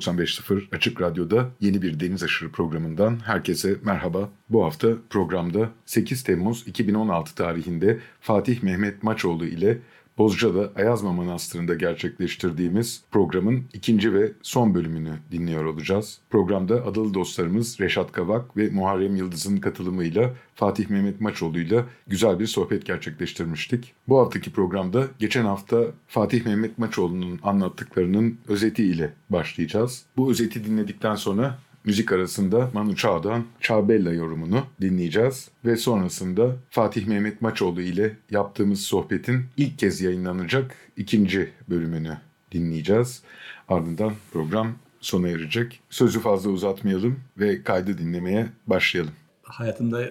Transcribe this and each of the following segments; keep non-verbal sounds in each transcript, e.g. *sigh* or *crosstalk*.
95.0 Açık Radyo'da yeni bir Deniz Aşırı programından herkese merhaba. Bu hafta programda 8 Temmuz 2016 tarihinde Fatih Mehmet Maçoğlu ile Bozca'da Ayazma Manastırı'nda gerçekleştirdiğimiz programın ikinci ve son bölümünü dinliyor olacağız. Programda adalı dostlarımız Reşat Kavak ve Muharrem Yıldız'ın katılımıyla Fatih Mehmet Maçoğlu'yla güzel bir sohbet gerçekleştirmiştik. Bu haftaki programda geçen hafta Fatih Mehmet Maçoğlu'nun anlattıklarının özetiyle başlayacağız. Bu özeti dinledikten sonra müzik arasında Manu Çağ'dan Çağbella yorumunu dinleyeceğiz. Ve sonrasında Fatih Mehmet Maçoğlu ile yaptığımız sohbetin ilk kez yayınlanacak ikinci bölümünü dinleyeceğiz. Ardından program sona erecek. Sözü fazla uzatmayalım ve kaydı dinlemeye başlayalım. Hayatımda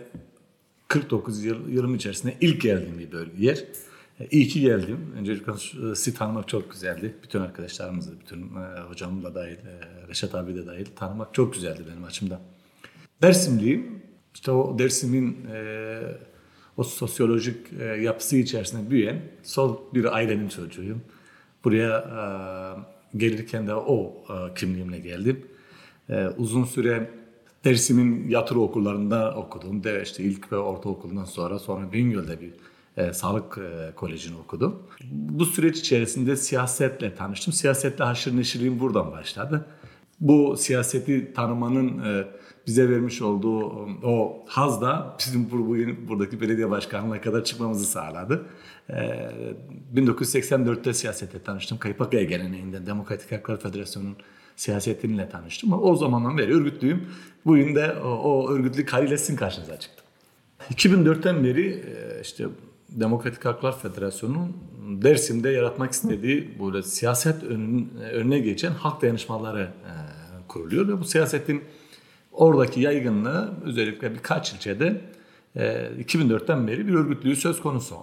49 yıl, yılım içerisinde ilk geldiğim bir bölge, yer. E, iyi ki geldim. Öncelikle sizi tanımak çok güzeldi. Bütün arkadaşlarımızı, bütün e, hocamla da dahil, e, Reşat abi de dahil tanımak çok güzeldi benim açımdan. Dersimliyim. İşte o Dersim'in e, o sosyolojik e, yapısı içerisinde büyüyen sol bir ailenin çocuğuyum. Buraya e, gelirken de o e, kimliğimle geldim. E, uzun süre Dersim'in yatırı okullarında okudum. De işte ilk ve ortaokulundan sonra sonra Bingöl'de bir e, sağlık e, kolejini okudum. Bu süreç içerisinde siyasetle tanıştım. Siyasetle haşır neşirliğim buradan başladı. Bu siyaseti tanımanın e, bize vermiş olduğu o haz da bizim bu, buradaki belediye başkanlığına kadar çıkmamızı sağladı. E, 1984'te siyasete tanıştım. Kayıpakaya geleneğinden Demokratik Haklar Federasyonu'nun siyasetinle tanıştım. O zamandan beri örgütlüyüm. Bugün de o, o örgütlülük haliyle karşınıza çıktım. 2004'ten beri e, işte Demokratik Haklar Federasyonu'nun Dersim'de yaratmak istediği böyle siyaset önüne geçen halk dayanışmaları e, kuruluyor ve bu siyasetin oradaki yaygınlığı özellikle birkaç ilçede e, 2004'ten beri bir örgütlüğü söz konusu.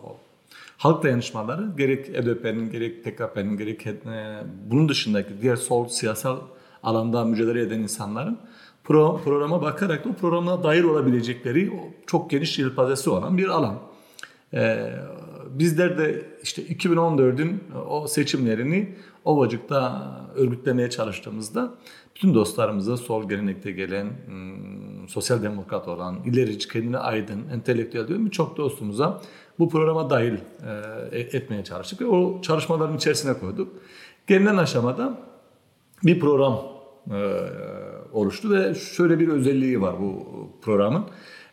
Halk dayanışmaları gerek EDP'nin gerek TKP'nin gerek e, bunun dışındaki diğer sol siyasal alanda mücadele eden insanların pro, programa bakarak da o programa dair olabilecekleri çok geniş yelpazesi olan bir alan. Ee, bizler de işte 2014'ün o seçimlerini Ovacık'ta örgütlemeye çalıştığımızda bütün dostlarımıza sol gelenekte gelen, hmm, sosyal demokrat olan, ilerici, kendine aydın, entelektüel diyorum birçok dostumuza bu programa dahil e, etmeye çalıştık ve o çalışmaların içerisine koyduk. Gelinen aşamada bir program e, oluştu ve şöyle bir özelliği var bu programın.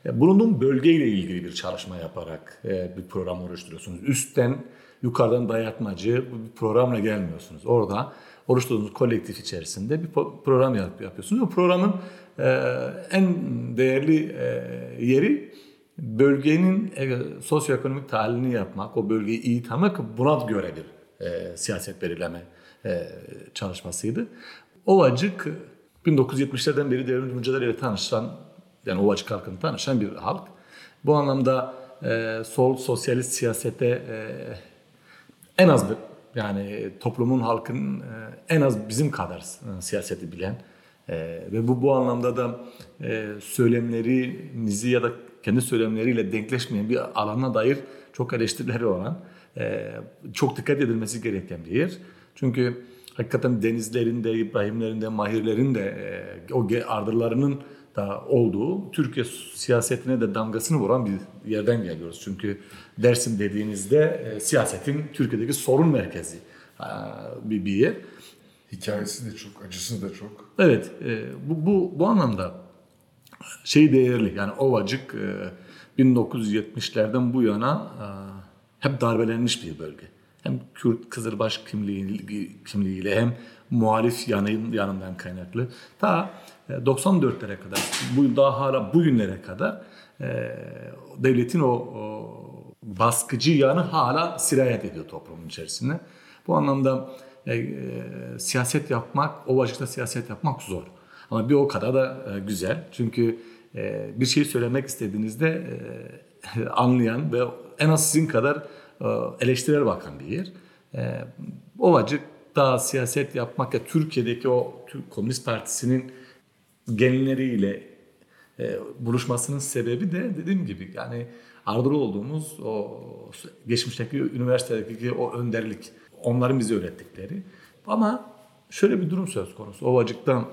E, bulunduğum bölgeyle ilgili bir çalışma yaparak e, bir program oluşturuyorsunuz. Üstten, yukarıdan dayatmacı bir programla gelmiyorsunuz. Orada oluşturduğunuz kolektif içerisinde bir program yapıyorsunuz. O programın e, en değerli yeri bölgenin sosyoekonomik tahlilini yapmak, o bölgeyi iyi tanımak, buna göre bir siyaset belirleme çalışmasıydı. Ovacık 1970'lerden beri devrimci mücadeleyle tanışan yani Ovacık halkını tanışan bir halk. Bu anlamda e, sol sosyalist siyasete e, en az bir yani toplumun halkın e, en az bizim kadar e, siyaseti bilen e, ve bu bu anlamda da e, söylemlerinizi ya da kendi söylemleriyle denkleşmeyen bir alana dair çok eleştirileri olan çok dikkat edilmesi gereken bir yer. Çünkü hakikaten denizlerinde, İbrahimlerinde, Mahirlerinde e, o ardırlarının da olduğu Türkiye siyasetine de damgasını vuran bir yerden geliyoruz. Çünkü Dersim dediğinizde e, siyasetin Türkiye'deki sorun merkezi e, bir, bir yer. Hikayesi de çok, acısı da çok. Evet, e, bu, bu, bu anlamda şey değerli. Yani Ovacık e, 1970'lerden bu yana e, hep darbelenmiş bir bölge. Hem Kürt Kızılbaş kimliği, kimliğiyle hem muhalif yanın, yanından kaynaklı. Ta 94'lere kadar, bu daha hala bugünlere kadar e, devletin o, o baskıcı yanı hala sirayet ediyor toplumun içerisinde. Bu anlamda e, e, siyaset yapmak, Ovacık'ta siyaset yapmak zor. Ama bir o kadar da e, güzel. Çünkü e, bir şey söylemek istediğinizde e, *laughs* anlayan ve en az sizin kadar e, eleştirel bakan bir yer. E, Ovacık'ta siyaset yapmak ya Türkiye'deki o Türk Komünist Partisi'nin genleriyle e, buluşmasının sebebi de dediğim gibi yani ardıl olduğumuz o geçmişteki üniversitedeki o önderlik onların bize öğrettikleri. Ama şöyle bir durum söz konusu. Ovacık'tan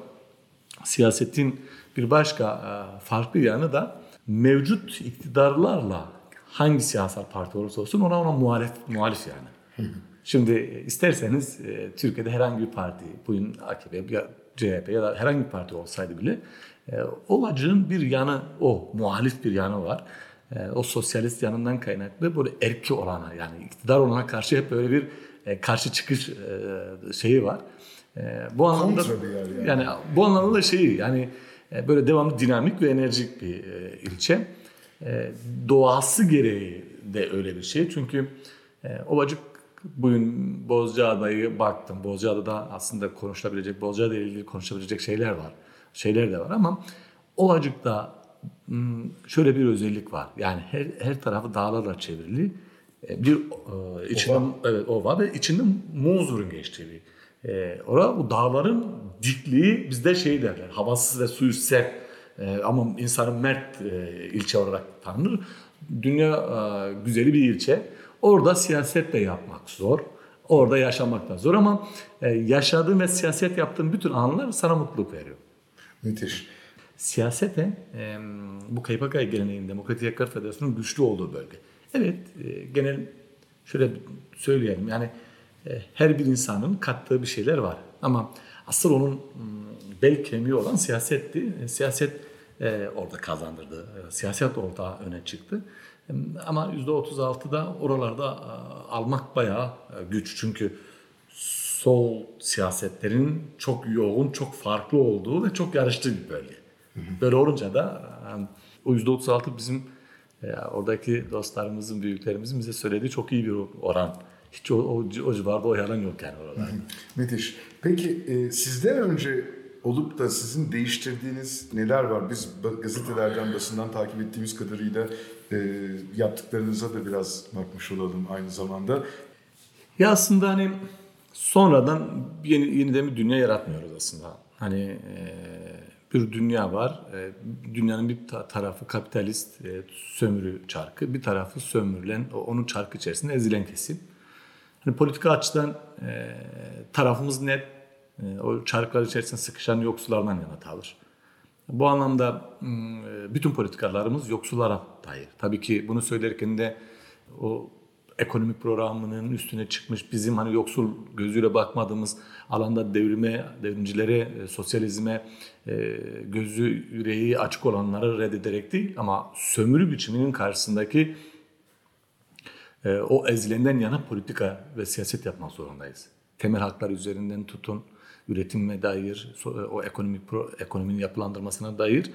siyasetin bir başka e, farklı yanı da mevcut iktidarlarla hangi siyasal parti olursa olsun ona ona muhalif, muhalif yani. Şimdi isterseniz e, Türkiye'de herhangi bir parti, bugün AKP CHP ya da herhangi bir parti olsaydı bile e, Ovacık'ın bir yanı o, muhalif bir yanı var. E, o sosyalist yanından kaynaklı böyle erki olana yani iktidar olana karşı hep böyle bir e, karşı çıkış e, şeyi var. E, bu anlamda yani. yani bu anlamda da şeyi yani e, böyle devamlı dinamik ve enerjik bir e, ilçe. E, doğası gereği de öyle bir şey. Çünkü e, Ovacık bugün Bozcaada'yı baktım. Bozcaada'da aslında konuşulabilecek, Bozcaada ile ilgili konuşulabilecek şeyler var. Şeyler de var ama Ovacık'ta hmm, şöyle bir özellik var. Yani her, her tarafı dağlarla çevrili. E, Bir e, içinde evet ova ve içinde Muzur'un geçtiği bir e, ora bu dağların dikliği bizde şey derler. Havasız ve suyu sert e, ama insanın mert e, ilçe olarak tanınır. Dünya e, güzeli bir ilçe. Orada siyaset de yapmak zor. Orada yaşamak da zor ama e, yaşadığın ve siyaset yaptığın bütün anlar sana mutluluk veriyor. Müthiş. Siyasete e, bu KPK geleneğin Demokratik Yakar Federasyonu'nun güçlü olduğu bölge. Evet e, genel şöyle söyleyelim yani e, her bir insanın kattığı bir şeyler var. Ama asıl onun bel kemiği olan siyasetti. Siyaset e, orada kazandırdı. Siyaset orada öne çıktı. Ama %36'da oralarda e, almak bayağı e, güç. Çünkü sol siyasetlerin çok yoğun, çok farklı olduğu ve çok yarıştığı bir bölge. Böyle olunca da o %36 bizim e, oradaki dostlarımızın, büyüklerimizin bize söylediği çok iyi bir oran. Hiç o, o, o civarda o yalan yok yani oralarda. Müthiş. Peki e, sizden önce olup da sizin değiştirdiğiniz neler var? Biz gazetelerden, basından takip ettiğimiz kadarıyla e, yaptıklarınıza da biraz bakmış olalım aynı zamanda. Ya aslında hani sonradan yeni, yeniden bir dünya yaratmıyoruz aslında. Hani e, bir dünya var. E, dünyanın bir ta- tarafı kapitalist e, sömürü çarkı, bir tarafı sömürülen, onun çarkı içerisinde ezilen kesim. Hani politika açıdan e, tarafımız net. E, o çarklar içerisinde sıkışan yoksullardan yana tavır. Bu anlamda e, bütün politikalarımız yoksullara dair. Tabii ki bunu söylerken de o ekonomik programının üstüne çıkmış bizim hani yoksul gözüyle bakmadığımız alanda devrime, devrimcilere, e, sosyalizme e, gözü yüreği açık olanları reddederek değil ama sömürü biçiminin karşısındaki o ezilenden yana politika ve siyaset yapmak zorundayız. Temel haklar üzerinden tutun, üretime dair, so- o ekonomik pro, ekonominin yapılandırmasına dair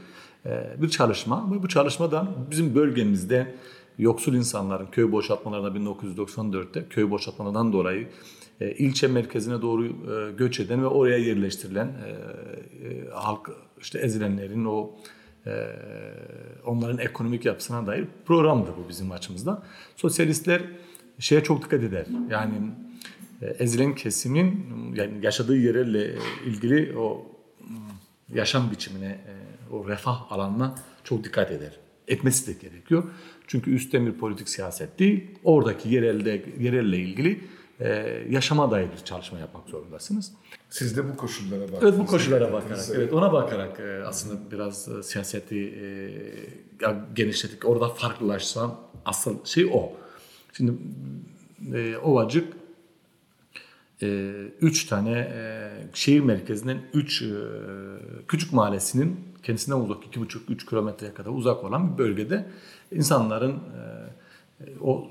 e, bir çalışma. Ve bu çalışmadan bizim bölgemizde yoksul insanların köy boşaltmalarında 1994'te köy boşaltmalarından dolayı e, ilçe merkezine doğru e, göç eden ve oraya yerleştirilen e, e, halk işte ezilenlerin o e, onların ekonomik yapısına dair programdı bu bizim açımızdan. Sosyalistler şeye çok dikkat eder. Yani e, ezilen kesimin yani yaşadığı yerle ilgili o mm, yaşam biçimine, e, o refah alanına çok dikkat eder. Etmesi de gerekiyor. Çünkü üstten bir politik siyaset değil, oradaki yerelde yerelle ilgili e, yaşama dair bir çalışma yapmak zorundasınız. Siz de bu koşullara baktınız. Evet bu koşullara bakarak, evet ona bakarak e, aslında biraz e, siyaseti e, ya genişlettik. Orada farklılaşan asıl şey o. Şimdi e, Ovacık e, üç tane e, şehir merkezinden üç e, küçük mahallesinin kendisinden uzak iki buçuk üç kilometreye kadar uzak olan bir bölgede insanların e, o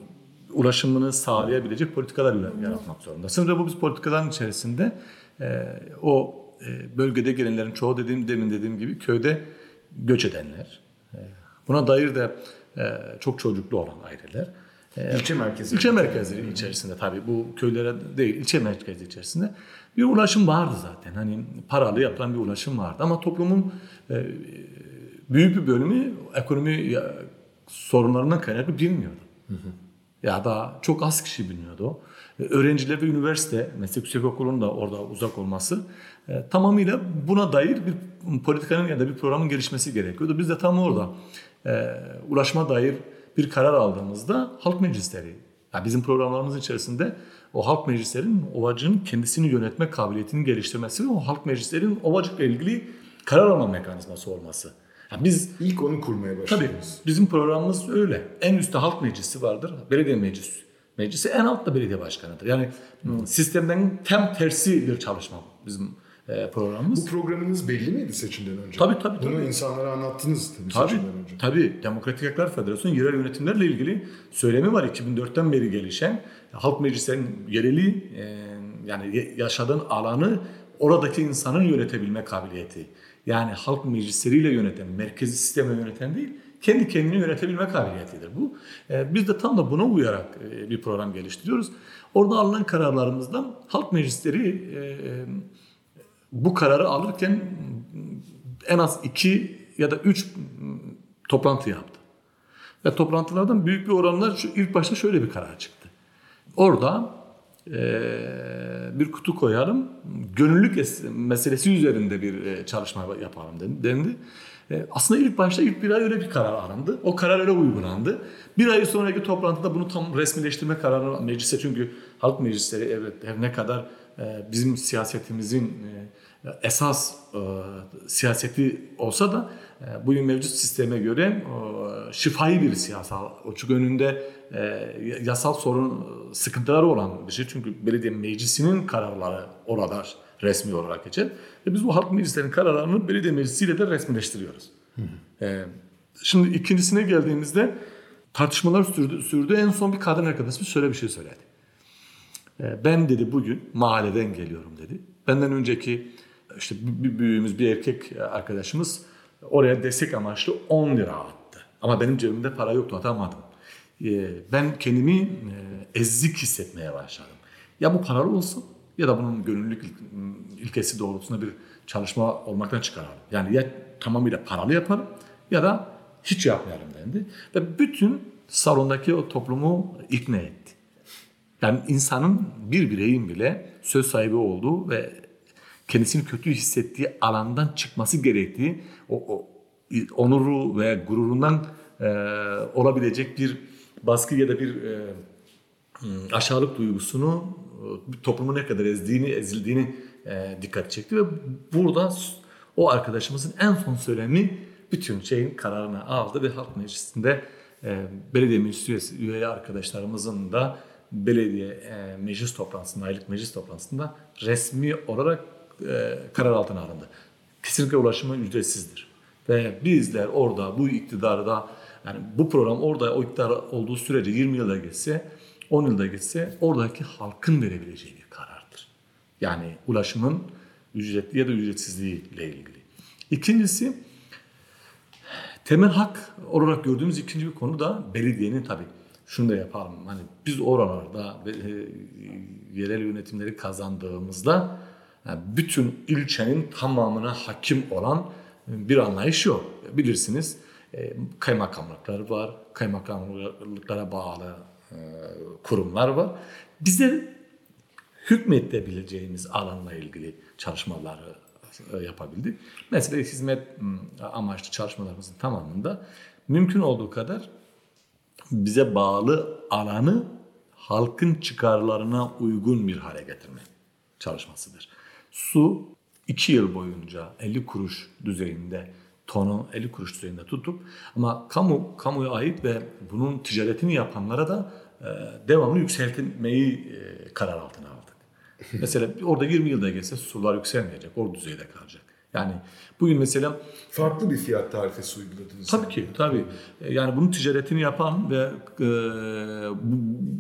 ulaşımını sağlayabilecek politikalar yaratmak zorundasın. Ve bu biz politikaların içerisinde o bölgede gelenlerin çoğu dediğim demin dediğim gibi köyde göç edenler. Buna dair de çok çocuklu olan aileler. İlçe merkezi. İlçe merkezleri içerisinde tabii bu köylere değil ilçe merkezi içerisinde bir ulaşım vardı zaten. Hani paralı yapılan bir ulaşım vardı ama toplumun e, büyük bir bölümü ekonomi sorunlarından kaynaklı bilmiyordu. Ya da çok az kişi bilmiyordu. E, Öğrenciler ve üniversite, meslek yüksek okulunun da orada uzak olması e, tamamıyla buna dair bir politikanın ya da bir programın gelişmesi gerekiyordu. Biz de tam orada e, ulaşma dair bir karar aldığımızda halk meclisleri, yani bizim programlarımız içerisinde o halk meclislerinin ovacının kendisini yönetme kabiliyetini geliştirmesi ve o halk meclislerinin ovacıkla ilgili karar alma mekanizması olması. Yani biz İlk onu kurmaya Tabii başladınız. bizim programımız öyle. En üstte halk meclisi vardır. Belediye meclisi. Meclisi en altta belediye başkanıdır. Yani sistemden tam tersi bir çalışma bizim programımız. Bu programınız belli miydi seçimden önce? Tabii, tabii, Bunu tabii. insanlara anlattınız tabii, Tabii, seçimden önce. tabii. Demokratik Haklar Federasyonu yerel yönetimlerle ilgili söylemi var 2004'ten beri gelişen. Halk meclislerinin yereli e, yani yaşadığın alanı oradaki insanın yönetebilme kabiliyeti. Yani halk meclisleriyle yöneten, merkezi sistemle yöneten değil, kendi kendini yönetebilme kabiliyetidir bu. E, biz de tam da buna uyarak e, bir program geliştiriyoruz. Orada alınan kararlarımızdan halk meclisleri e, e, bu kararı alırken en az iki ya da üç toplantı yaptı. Ve toplantılardan büyük bir oranla şu, ilk başta şöyle bir karar çıktı. Orada eee, bir kutu koyalım, gönüllülük es- meselesi üzerinde bir e, çalışma yapalım den- dendi. E, aslında ilk başta ilk bir ay öyle bir karar alındı. O karar öyle uygulandı. Bir ay sonraki toplantıda bunu tam resmileştirme kararı meclise çünkü halk meclisleri evet her ne kadar e, bizim siyasetimizin e, esas e, siyaseti olsa da e, bugün mevcut sisteme göre şifai bir siyasal uçuk önünde yasal sorun sıkıntıları olan bir şey. Çünkü belediye meclisinin kararları orada resmi olarak geçer. Ve biz bu halk meclislerinin kararlarını belediye meclisiyle de resmileştiriyoruz. E, şimdi ikincisine geldiğimizde tartışmalar sürdü, sürdü. En son bir kadın arkadaşımız şöyle bir şey söyledi. E, Ben dedi bugün mahalleden geliyorum dedi. Benden önceki işte bir büyüğümüz bir erkek arkadaşımız oraya destek amaçlı 10 lira attı. Ama benim cebimde para yoktu atamadım. E, Ben kendimi e, ezik hissetmeye başladım. Ya bu paralı olsun ya da bunun gönüllülük il- ilkesi doğrultusunda bir çalışma olmaktan çıkaralım. Yani ya tamamıyla paralı yapalım ya da hiç yapmayalım dendi. Ve bütün salondaki o toplumu ikna etti. Yani insanın bir bireyin bile söz sahibi olduğu ve kendisini kötü hissettiği alandan çıkması gerektiği o, o onuru ve gururundan e, olabilecek bir baskı ya da bir e, aşağılık duygusunu e, toplumu ne kadar ezdiğini, ezildiğini e, dikkat çekti ve burada o arkadaşımızın en son söylemi bütün şeyin kararını aldı ve halk meclisinde e, belediye meclis üyesi, üye arkadaşlarımızın da belediye e, meclis toplantısında, aylık meclis toplantısında resmi olarak e, karar altına alındı. Kesinlikle ulaşımı ücretsizdir. Ve bizler orada bu iktidarı da yani bu program orada o iktidar olduğu sürece 20 yılda geçse 10 yılda geçse oradaki halkın verebileceği bir karardır. Yani ulaşımın ücretli ya da ücretsizliği ile ilgili. İkincisi temel hak olarak gördüğümüz ikinci bir konu da belediyenin tabii şunu da yapalım. Hani biz oralarda e, yerel yönetimleri kazandığımızda yani bütün ilçenin tamamına hakim olan bir anlayış yok. Bilirsiniz e, kaymakamlıklar var, kaymakamlıklara bağlı e, kurumlar var. Bize hükmedebileceğimiz alanla ilgili çalışmaları e, yapabildik. Mesela hizmet amaçlı çalışmalarımızın tamamında mümkün olduğu kadar bize bağlı alanı halkın çıkarlarına uygun bir hale getirme çalışmasıdır. Su 2 yıl boyunca 50 kuruş düzeyinde tonu 50 kuruş düzeyinde tutup ama kamu kamuya ait ve bunun ticaretini yapanlara da e, devamlı yükseltmeyi e, karar altına aldık. *laughs* mesela orada 20 yılda geçse sular yükselmeyecek, o düzeyde kalacak. Yani bugün mesela Farklı bir fiyat tarifesi uyguladınız. Tabii ki, tabii. E, Yani bunun ticaretini yapan ve e, bu,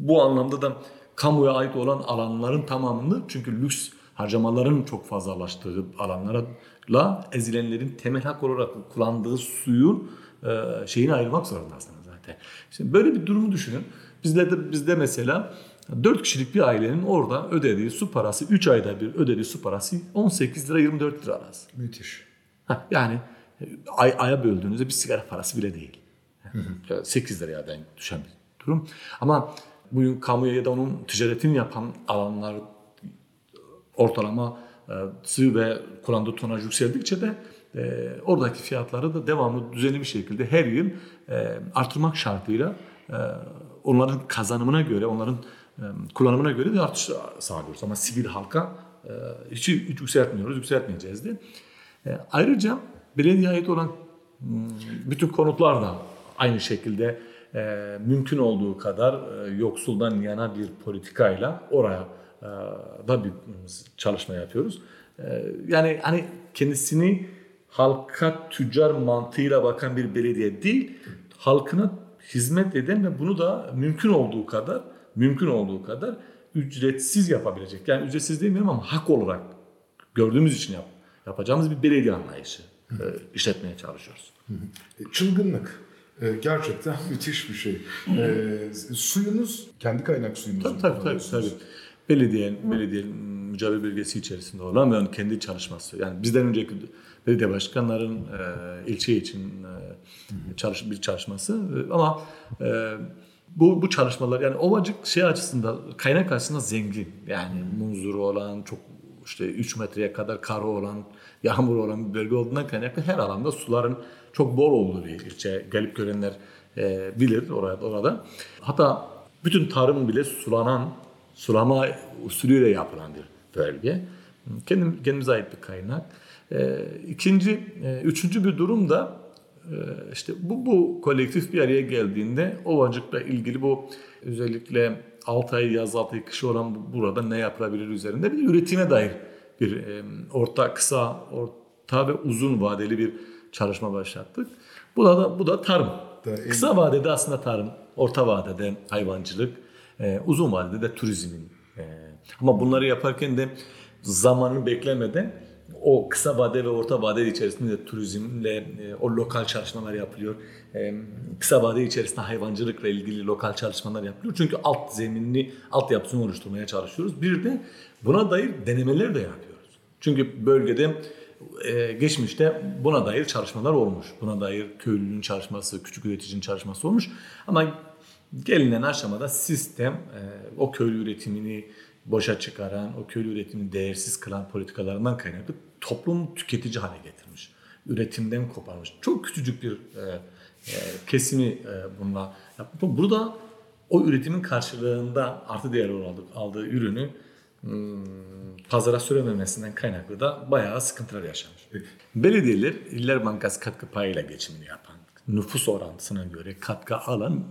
bu anlamda da kamuya ait olan alanların tamamını çünkü lüks harcamaların çok fazlalaştığı alanlarla ezilenlerin temel hak olarak kullandığı suyun e, şeyini ayırmak zorundasınız zaten. Şimdi böyle bir durumu düşünün. Bizde de bizde mesela 4 kişilik bir ailenin orada ödediği su parası 3 ayda bir ödediği su parası 18 lira 24 lira arası. Müthiş. Yani ay, aya böldüğünüzde bir sigara parası bile değil. 8 liraya denk düşen bir durum. Ama bugün kamuya ya da onun ticaretini yapan alanlar ortalama e, sığ ve kullandığı tonaj yükseldikçe de e, oradaki fiyatları da devamlı düzenli bir şekilde her yıl e, artırmak şartıyla e, onların kazanımına göre, onların kullanımına göre de artış sağlıyoruz. Ama sivil halka e, hiç, hiç yükseltmiyoruz, yükseltmeyeceğiz de. E, ayrıca belediye ait olan hmm, bütün konutlar da aynı şekilde e, mümkün olduğu kadar yoksuldan yana bir politikayla oraya da bir çalışma yapıyoruz. Yani hani kendisini halka tüccar mantığıyla bakan bir belediye değil, halkına hizmet eden ve bunu da mümkün olduğu kadar mümkün olduğu kadar ücretsiz yapabilecek. Yani ücretsiz demiyorum ama hak olarak gördüğümüz için yap, yapacağımız bir belediye anlayışı e, işletmeye çalışıyoruz. E, Çılgınlık. E, Gerçekten *laughs* müthiş bir şey. E, suyunuz kendi kaynak suyunuz. Tabii tabii tabii. tabii. Belediye, belediyenin mücadele bölgesi içerisinde olan ve onun kendi çalışması. Yani bizden önceki belediye başkanların e, ilçe için e, çalış, bir çalışması. E, ama e, bu bu çalışmalar yani Ovacık şey açısından kaynak açısından zengin. Yani muzuru olan çok işte 3 metreye kadar karı olan, yağmur olan bir bölge olduğundan kaynaklı her alanda suların çok bol olduğu bir ilçe. Gelip görenler e, bilir orada, orada. Hatta bütün tarım bile sulanan, sulama usulüyle yapılan bir bölge. Kendim, kendimize ait bir kaynak. E, ikinci, e, üçüncü bir durum da işte bu, bu kolektif bir araya geldiğinde Ovacık'la ilgili bu özellikle 6 ay yaz 6 ay kış olan bu- burada ne yapılabilir üzerinde bir üretime dair bir e, orta kısa orta ve uzun vadeli bir çalışma başlattık. Bu da bu da tarım. Da Kısa vadede aslında tarım, orta vadede hayvancılık, e, uzun vadede de turizmin. E, ama bunları yaparken de zamanını beklemeden o kısa vade ve orta vade içerisinde de turizmle e, o lokal çalışmalar yapılıyor. E, kısa vade içerisinde hayvancılıkla ilgili lokal çalışmalar yapılıyor. Çünkü alt zeminini, altyapısını oluşturmaya çalışıyoruz. Bir de buna dair denemeler de yapıyoruz. Çünkü bölgede e, geçmişte buna dair çalışmalar olmuş. Buna dair köylünün çalışması, küçük üreticinin çalışması olmuş. Ama gelinen aşamada sistem o köylü üretimini boşa çıkaran, o köylü üretimini değersiz kılan politikalarından kaynaklı toplum tüketici hale getirmiş. Üretimden koparmış. Çok küçücük bir e, e, kesimi e, bununla yapmış. Burada o üretimin karşılığında artı değer olarak aldığı ürünü hmm, pazara sürememesinden kaynaklı da bayağı sıkıntılar yaşamış. Belediyeler İller Bankası katkı payıyla geçimini yapan, nüfus orantısına göre katkı alan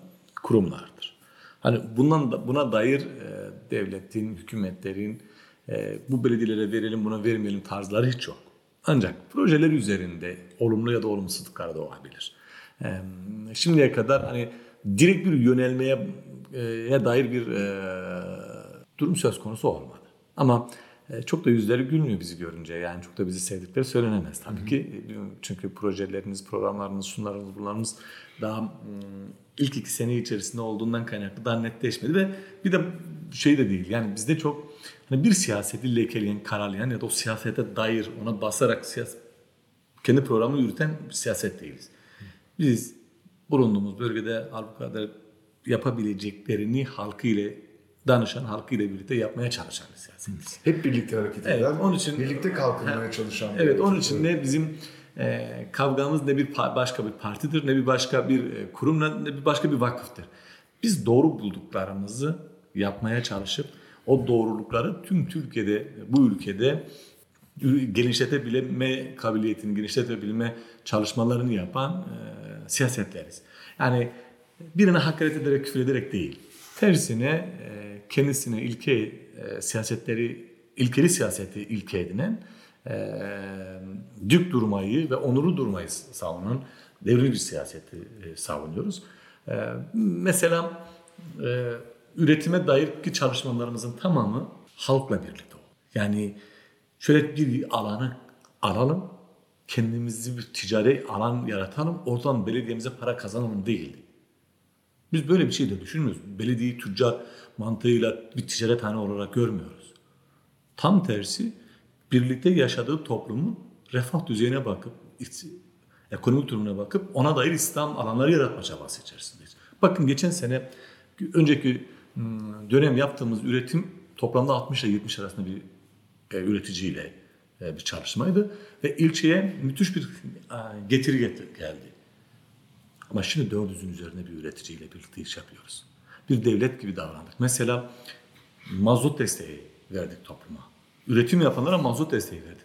kurumlardır. Hani bundan da, buna dair e, devletin, hükümetlerin e, bu belediyelere verelim buna vermeyelim tarzları hiç yok. Ancak projeler üzerinde olumlu ya da olumsuzluklar da olabilir. E, şimdiye kadar hani direkt bir yönelmeye e, dair bir e, durum söz konusu olmadı. Ama e, çok da yüzleri gülmüyor bizi görünce. Yani çok da bizi sevdikleri söylenemez tabii ki. E, Çünkü projeleriniz, programlarınız, sunlarınız, bunlarımız daha mm, ilk iki sene içerisinde olduğundan kaynaklı daha netleşmedi ve bir de şey de değil. Yani bizde çok hani bir siyaseti lekeleyen, karalayan ya da o siyasete dair ona basarak siyaset, kendi programını yürüten bir siyaset değiliz. Biz bulunduğumuz bölgede halbuki yapabileceklerini halkı ile danışan, halkı ile birlikte yapmaya çalışan bir siyasetiz. Hep birlikte hareket Evet, eden, onun için- birlikte kalkınmaya çalışan. Evet, onun için ne bizim e, kavgamız ne bir başka bir partidir, ne bir başka bir e, kurum, ne bir başka bir vakıftır. Biz doğru bulduklarımızı yapmaya çalışıp o doğrulukları tüm Türkiye'de, bu ülkede genişletebilme kabiliyetini, genişletebilme çalışmalarını yapan e, siyasetleriz. Yani birine hakaret ederek, küfür ederek değil. Tersine e, kendisine ilke e, siyasetleri, ilkeli siyaseti ilke edinen, e, dük durmayı ve onuru durmayı savunan devrimci siyaseti e, savunuyoruz. E, mesela e, üretime dair ki çalışmalarımızın tamamı halkla birlikte. Yani şöyle bir alanı alalım, kendimizi bir ticari alan yaratalım, oradan belediyemize para kazanalım değil. Biz böyle bir şey de düşünmüyoruz. Belediyeyi tüccar mantığıyla bir ticarethane olarak görmüyoruz. Tam tersi birlikte yaşadığı toplumun refah düzeyine bakıp, ekonomik durumuna bakıp ona dair İslam alanları yaratma çabası içerisindeyiz. Bakın geçen sene önceki hmm, dönem yaptığımız üretim toplamda 60 ile 70 arasında bir e, üreticiyle e, bir çalışmaydı ve ilçeye müthiş bir e, getiri geldi. Ama şimdi 400'ün üzerinde bir üreticiyle birlikte iş yapıyoruz. Bir devlet gibi davrandık. Mesela mazot desteği verdik topluma. Üretim yapanlara mazot desteği verdik.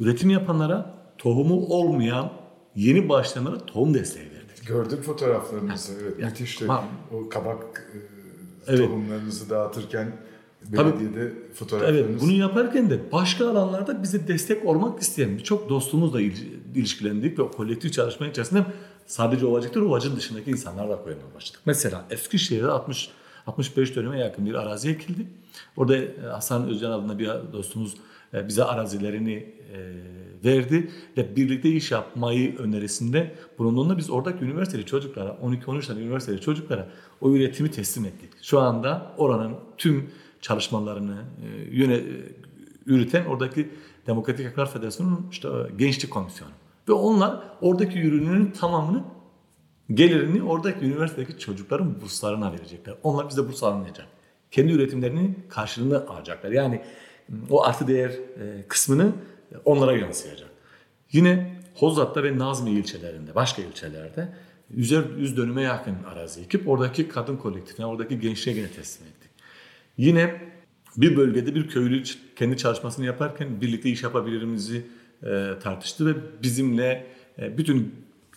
Üretim yapanlara tohumu olmayan yeni başlayanlara tohum desteği verdik. Gördüm fotoğraflarınızı. Evet, Ya, müthişti. ma- O kabak e, Evet. tohumlarınızı dağıtırken belediyede Evet, fotoğraflarınız. bunu yaparken de başka alanlarda bize destek olmak isteyen birçok dostumuzla il- ilişkilendik ve o kolektif çalışma içerisinde sadece ovacıktır, ovacın dışındaki insanlar da koymaya başladık. Mesela Eskişehir'de 60 65 döneme yakın bir arazi ekildi. Orada e, Hasan Özcan adında bir dostumuz e, bize arazilerini e, verdi ve birlikte iş yapmayı önerisinde bulunduğunda biz oradaki üniversiteli çocuklara, 12-13 tane üniversiteli çocuklara o üretimi teslim ettik. Şu anda oranın tüm çalışmalarını yöne, yürüten oradaki Demokratik Haklar Federasyonu'nun işte gençlik komisyonu. Ve onlar oradaki ürünün tamamını gelirini oradaki üniversitedeki çocukların burslarına verecekler. Onlar bize burs almayacak. Kendi üretimlerinin karşılığını alacaklar. Yani o artı değer e, kısmını onlara yansıyacak. Yine Hozat'ta ve Nazmi ilçelerinde, başka ilçelerde yüzer yüz dönüme yakın arazi ekip oradaki kadın kolektifine, oradaki gençliğe yine teslim ettik. Yine bir bölgede bir köylü kendi çalışmasını yaparken birlikte iş yapabilirimizi e, tartıştı ve bizimle e, bütün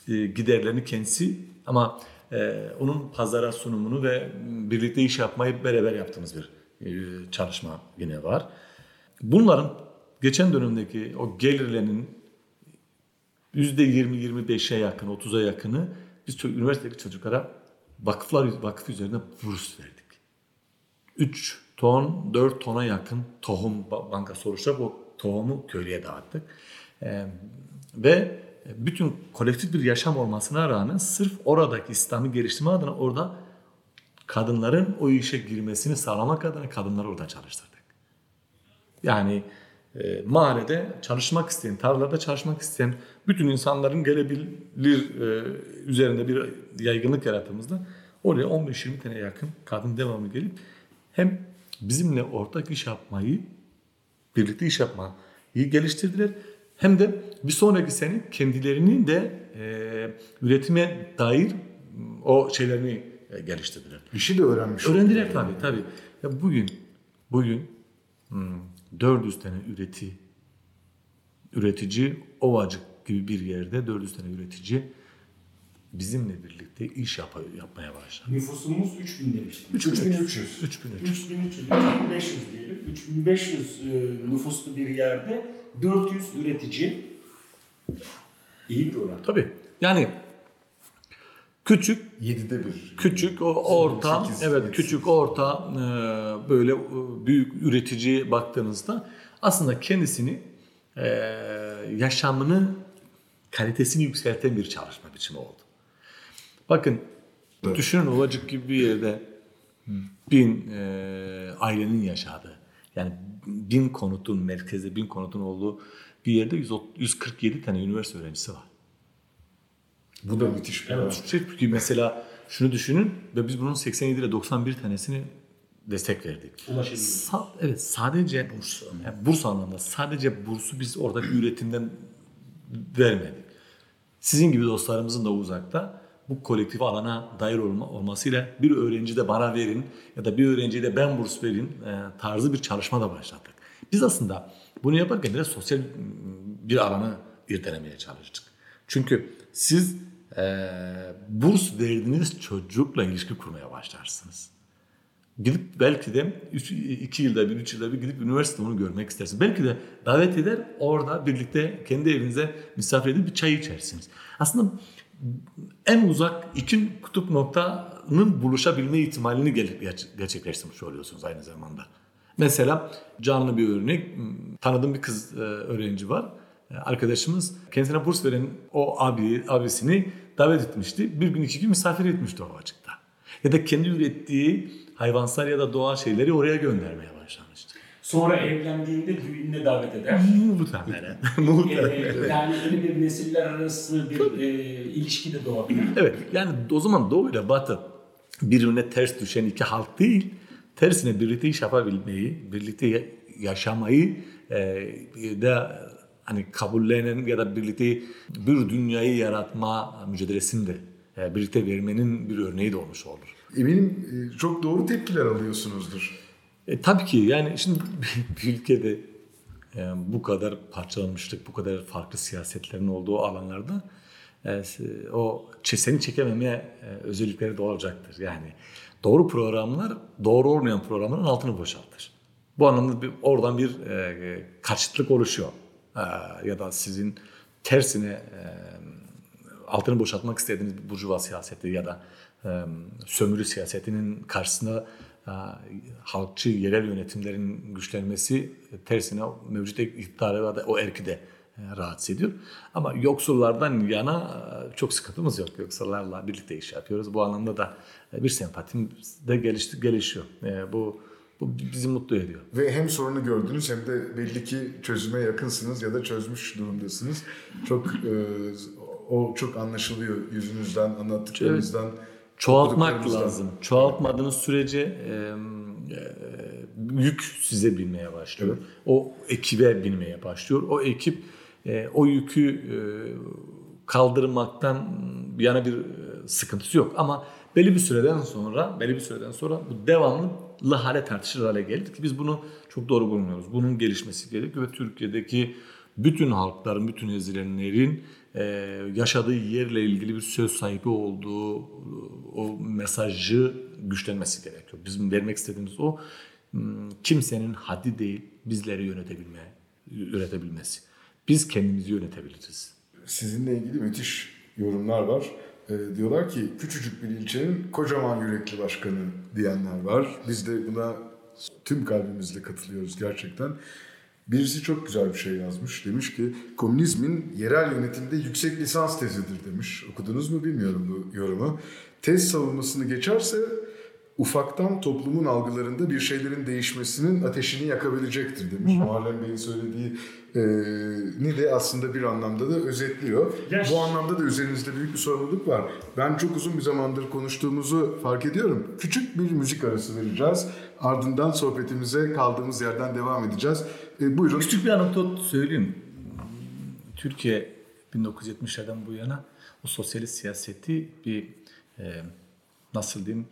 giderlerini kendisi ama e, onun pazara sunumunu ve birlikte iş yapmayı beraber yaptığımız bir e, çalışma yine var. Bunların geçen dönemdeki o gelirlerinin %20-25'e yakın, 30'a yakını biz ço- üniversitedeki çocuklara vakıflar vakıf üzerine burs verdik. 3 ton, 4 tona yakın tohum ba- bankası oluşturarak o tohumu köylüye dağıttık. Ee, ve bütün kolektif bir yaşam olmasına rağmen sırf oradaki İslam'ı geliştirme adına orada kadınların o işe girmesini sağlamak adına kadınları orada çalıştırdık. Yani e, mahallede çalışmak isteyen, tarlalarda çalışmak isteyen bütün insanların gelebilir e, üzerinde bir yaygınlık yarattığımızda oraya 15-20 tane yakın kadın devamlı gelip hem bizimle ortak iş yapmayı, birlikte iş yapmayı geliştirdiler. Hem de bir sonraki sene kendilerinin de e, üretime dair o şeylerini e, geliştirdiler. İşi de öğrenmiş. Öğrendiler tabii tabii. Ya bugün bugün hmm, 400 tane üreti üretici Ovacık gibi bir yerde 400 tane üretici bizimle birlikte iş yap yapmaya başladı. Nüfusumuz 3000 demiştim. 3300. 3300. 3300, 3500 diyelim. 3500 e, nüfuslu bir yerde 400 üretici. İyi bir oran. Tabii. Yani küçük Yedide bir. Küçük, o orta, Sekiz, evet sekiz. küçük, orta, e, böyle e, büyük üretici baktığınızda aslında kendisini e, yaşamını kalitesini yükselten bir çalışma biçimi oldu. Bakın düşünün Ovacık gibi bir yerde bin e, ailenin yaşadığı yani bin konutun merkezde bin konutun olduğu bir yerde 130 147 tane üniversite öğrencisi var. Bu da müthiş bir evet. Çünkü mesela şunu düşünün ve biz bunun 87 ile 91 tanesini destek verdik. Ulaşabilir. Sa- evet sadece burs, yani burs anlamında sadece bursu biz oradaki üretimden vermedik. Sizin gibi dostlarımızın da uzakta bu kolektif alana dair olma, olmasıyla bir öğrenci de bana verin ya da bir öğrenciye de ben burs verin e, tarzı bir çalışma da başlattık. Biz aslında bunu yaparken biraz sosyal bir alanı irdelemeye çalıştık. Çünkü siz e, burs verdiğiniz çocukla ilişki kurmaya başlarsınız. Gidip belki de 2 yılda bir, 3 yılda bir gidip üniversitede onu görmek istersiniz. Belki de davet eder orada birlikte kendi evinize misafir edip bir çay içersiniz. Aslında en uzak iki kutup noktanın buluşabilme ihtimalini gerçekleştirmiş oluyorsunuz aynı zamanda. Mesela canlı bir örnek. Tanıdığım bir kız e, öğrenci var. E, Arkadaşımız kendisine burs veren o abi abisini davet etmişti. Bir gün iki gün misafir etmişti o açıkta. Ya da kendi ürettiği hayvansal ya da doğal şeyleri oraya göndermeye başlamıştı. Sonra evlendiğinde düğününe davet eder. Muhtemelen. *laughs* Muhtemelen. Ee, yani öyle bir nesiller arası bir e, ilişki de doğabilir. Evet yani o zaman Doğu ile Batı birbirine ters düşen iki halk değil, tersine birlikte iş yapabilmeyi, birlikte yaşamayı e, da hani kabullenen ya da birlikte bir dünyayı yaratma mücadelesinde e, birlikte vermenin bir örneği de olmuş olur. Eminim e, çok doğru tepkiler alıyorsunuzdur. E, tabii ki yani şimdi *laughs* bir ülkede e, bu kadar parçalanmışlık, bu kadar farklı siyasetlerin olduğu alanlarda e, o seni çekememe e, özellikleri de olacaktır. Yani doğru programlar, doğru olmayan programların altını boşaltır. Bu anlamda bir, oradan bir e, karşıtlık oluşuyor. E, ya da sizin tersine e, altını boşaltmak istediğiniz burjuva siyaseti ya da e, sömürü siyasetinin karşısında halkçı yerel yönetimlerin güçlenmesi tersine mevcut iktidarı da o erki de e, rahatsız ediyor. Ama yoksullardan yana e, çok sıkıntımız yok. Yoksullarla birlikte iş yapıyoruz. Bu anlamda da e, bir sempatim de gelişti, gelişiyor. Bu bu bizi mutlu ediyor. Ve hem sorunu gördünüz hem de belli ki çözüme yakınsınız ya da çözmüş durumdasınız. Çok e, o çok anlaşılıyor yüzünüzden, anlattıklarınızdan. Evet. Çoğaltmak lazım. Çoğaltmadığınız sürece e, e, yük size binmeye başlıyor. Evet. O ekibe binmeye başlıyor. O ekip e, o yükü e, kaldırmaktan yana bir sıkıntısı yok. Ama belli bir süreden sonra, belli bir süreden sonra bu devamlı hale tartışılır hale geldi ki biz bunu çok doğru bulmuyoruz. Bunun gelişmesi gerekiyor ve Türkiye'deki bütün halkların, bütün ezilenlerin e, yaşadığı yerle ilgili bir söz sahibi olduğu o mesajı güçlenmesi gerekiyor. Bizim vermek istediğimiz o hmm, kimsenin haddi değil bizleri yönetebilme, yönetebilmesi. Biz kendimizi yönetebiliriz. Sizinle ilgili müthiş yorumlar var. E, diyorlar ki küçücük bir ilçenin kocaman yürekli başkanı diyenler var. Biz de buna tüm kalbimizle katılıyoruz gerçekten. Birisi çok güzel bir şey yazmış. Demiş ki komünizmin yerel yönetimde yüksek lisans tezidir demiş. Okudunuz mu bilmiyorum bu yorumu. Tez savunmasını geçerse ufaktan toplumun algılarında bir şeylerin değişmesinin ateşini yakabilecektir demiş. Muharrem Bey'in söylediği e, ni de aslında bir anlamda da özetliyor. Yaş. Bu anlamda da üzerinizde büyük bir sorumluluk var. Ben çok uzun bir zamandır konuştuğumuzu fark ediyorum. Küçük bir müzik arası vereceğiz. Ardından sohbetimize kaldığımız yerden devam edeceğiz. E, buyurun. Küçük bir anekdot söyleyeyim. Türkiye 1970'lerden bu yana o sosyalist siyaseti bir e, nasıl diyeyim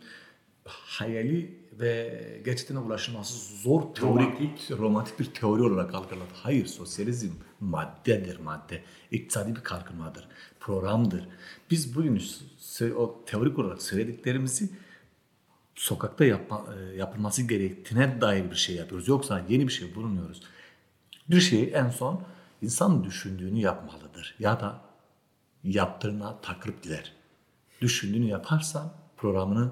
hayali ve gerçekten ulaşılması zor teorik, romantik bir teori olarak algıladı. Hayır, sosyalizm maddedir, madde. İktisadi bir kalkınmadır, programdır. Biz bugün o teorik olarak söylediklerimizi sokakta yapma, e, yapılması gerektiğine dair bir şey yapıyoruz. Yoksa yeni bir şey bulmuyoruz. Bir şeyi en son insan düşündüğünü yapmalıdır. Ya da yaptığına takılıp gider. Düşündüğünü yaparsan programını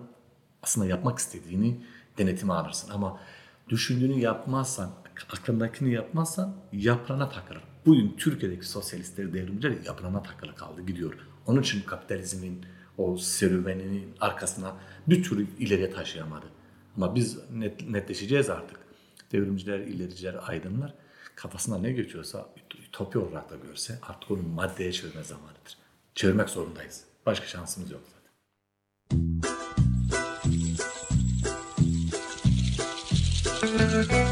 aslında yapmak istediğini denetime alırsın. Ama düşündüğünü yapmazsan, aklındakini yapmazsan yaprana takılır. Bugün Türkiye'deki sosyalistleri, devrimciler yaprana takılı kaldı, gidiyor. Onun için kapitalizmin o serüveninin arkasına bir türlü ileriye taşıyamadı. Ama biz net, netleşeceğiz artık. Devrimciler, ilericiler, aydınlar kafasına ne geçiyorsa ütopya olarak da görse artık onu maddeye çevirme zamanıdır. Çevirmek zorundayız. Başka şansımız yok zaten. Esta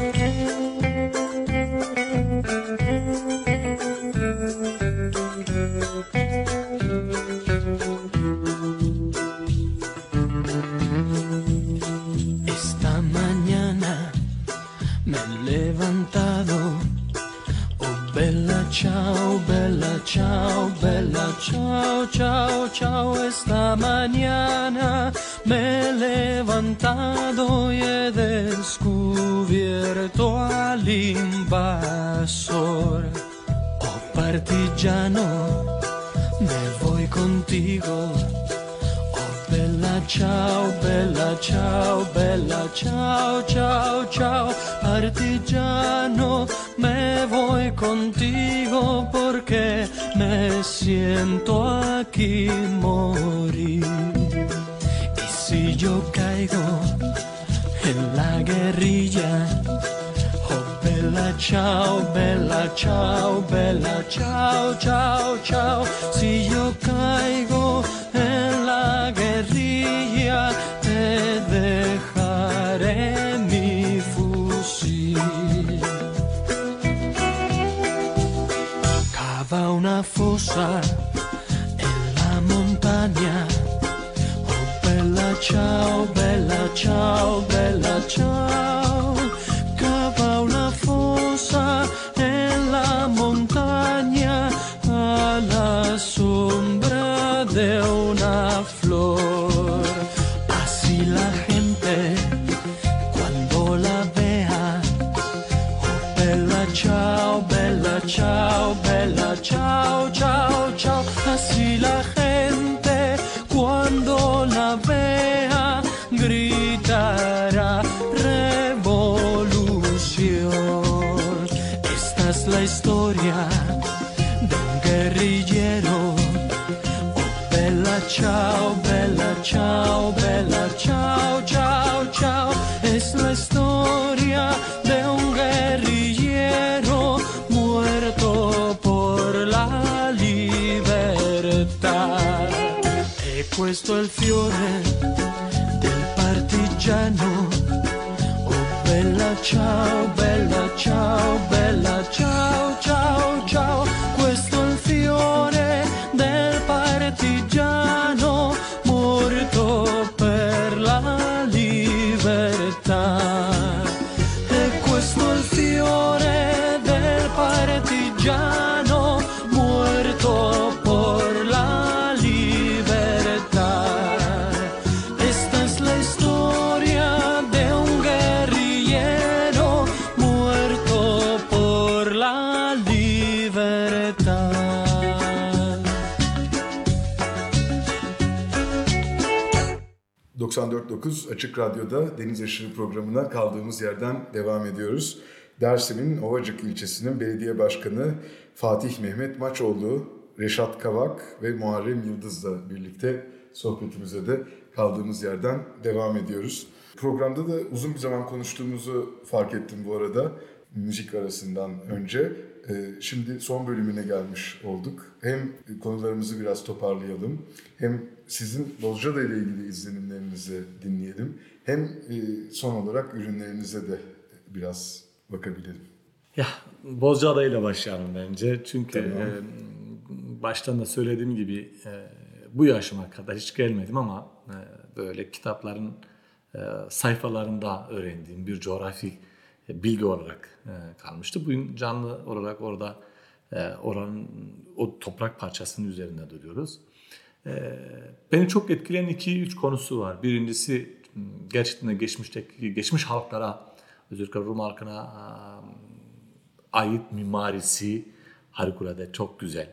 ciao, ciao. Esta mañana me he levantado y he descubierto al invasor. Oh partigiano, me voy contigo. Oh bella ciao, bella ciao, bella ciao, ciao, ciao. Partigiano, me voy contigo porque me siento aquí morir. Y si yo caigo en la guerrilla. Oh, bella ciao, bella ciao, bella ciao, ciao, ciao. Si yo caigo fosa en la montaña. Oh, bella ciao, bella ciao, bella ciao. Questo è il fiore del partigiano. Oh bella ciao, bella ciao, bella ciao, ciao, 94.9 Açık Radyo'da Deniz Aşırı programına kaldığımız yerden devam ediyoruz. Dersim'in Ovacık ilçesinin belediye başkanı Fatih Mehmet Maçoğlu, Reşat Kavak ve Muharrem Yıldız'la birlikte sohbetimize de kaldığımız yerden devam ediyoruz. Programda da uzun bir zaman konuştuğumuzu fark ettim bu arada müzik arasından önce. Ee, Şimdi son bölümüne gelmiş olduk. Hem konularımızı biraz toparlayalım, hem sizin Bozcaada ile ilgili izlenimlerinizi dinleyelim, hem e, son olarak ürünlerinize de biraz bakabilelim. Ya Bozcaada ile başlayalım bence. Çünkü Tamam. e, baştan da söylediğim gibi e, bu yaşıma kadar hiç gelmedim ama e, böyle kitapların e, sayfalarında öğrendiğim bir coğrafi e, bilgi olarak e, kalmıştı. Bugün canlı olarak orada e, oranın o toprak parçasının üzerinde duruyoruz. E, beni çok etkileyen iki üç konusu var. Birincisi gerçekten de geçmişteki geçmiş halklara özellikle Rum halkına ait mimarisi harikulade çok güzel.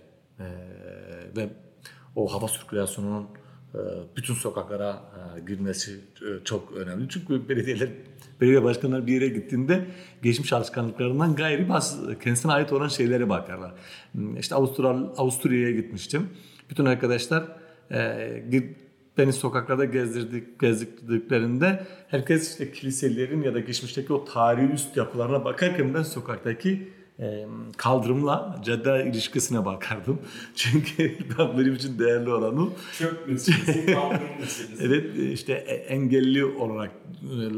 Ve o hava sirkülasyonunun bütün sokaklara e, girmesi e, çok önemli. Çünkü belediyeler, belediye başkanları bir yere gittiğinde geçmiş alışkanlıklarından gayri bazı kendisine ait olan şeylere bakarlar. Hmm, İşte Avusturya, Avusturya'ya gitmiştim. Bütün arkadaşlar e, beni sokaklarda gezdirdik, gezdiklerinde herkes işte kiliselerin ya da geçmişteki o tarihi üst yapılarına bakarken ben sokaktaki kaldırımla cadde ilişkisine bakardım. *laughs* Çünkü ben benim için değerli olan o. Çöp meselesi, *laughs* kaldırım meselesi. Evet işte e- engelli olarak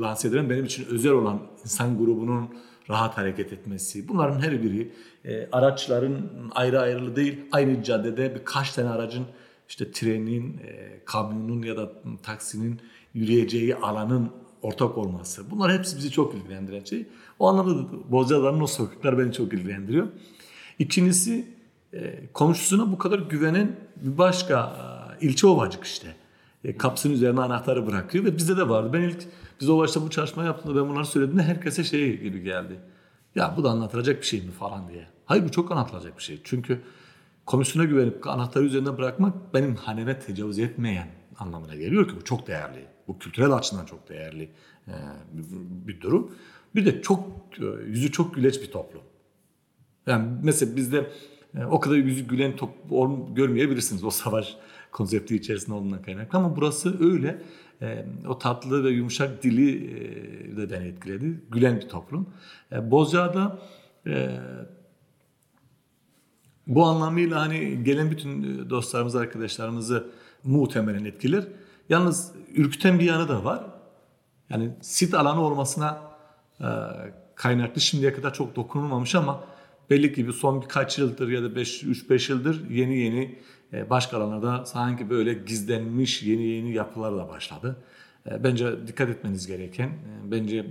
lanse edilen benim için özel olan insan grubunun rahat hareket etmesi. Bunların her biri e, araçların ayrı ayrılı değil aynı caddede birkaç tane aracın işte trenin, e, kamyonun ya da taksinin yürüyeceği alanın ortak olması. Bunlar hepsi bizi çok ilgilendiren şey. O anlamda da Bozcaada'nın o sokaklar beni çok ilgilendiriyor. İkincisi e, komşusuna bu kadar güvenen bir başka e, ilçe Ovacık işte. E, kapsının üzerine anahtarı bırakıyor ve bizde de vardı. Ben ilk biz Ovacık'ta bu çalışma yaptığımda ben bunları söylediğimde herkese şey gibi geldi. Ya bu da anlatılacak bir şey mi falan diye. Hayır bu çok anlatılacak bir şey. Çünkü komisyona güvenip anahtarı üzerine bırakmak benim haneme tecavüz etmeyen anlamına geliyor ki bu çok değerli. Bu kültürel açıdan çok değerli bir durum. Bir de çok e, yüzü çok güleç bir toplum. Yani mesela bizde e, o kadar yüzü gülen top ol- görmeyebilirsiniz o savaş *laughs* konsepti içerisinde olduğundan kaynaklı ama burası öyle. e, o tatlı ve yumuşak dili e, de beni etkiledi. Gülen bir toplum. Bozcaada bu anlamıyla hani gelen bütün dostlarımız, arkadaşlarımızı muhtemelen etkiler. Yalnız ürküten bir yanı da var. Yani sit alanı olmasına kaynaklı şimdiye kadar çok dokunulmamış ama belli ki son birkaç yıldır ya da 3-5 yıldır yeni yeni e, başka alanlarda sanki böyle gizlenmiş yeni yeni yapılar da başladı. E, bence dikkat etmeniz gereken, e, bence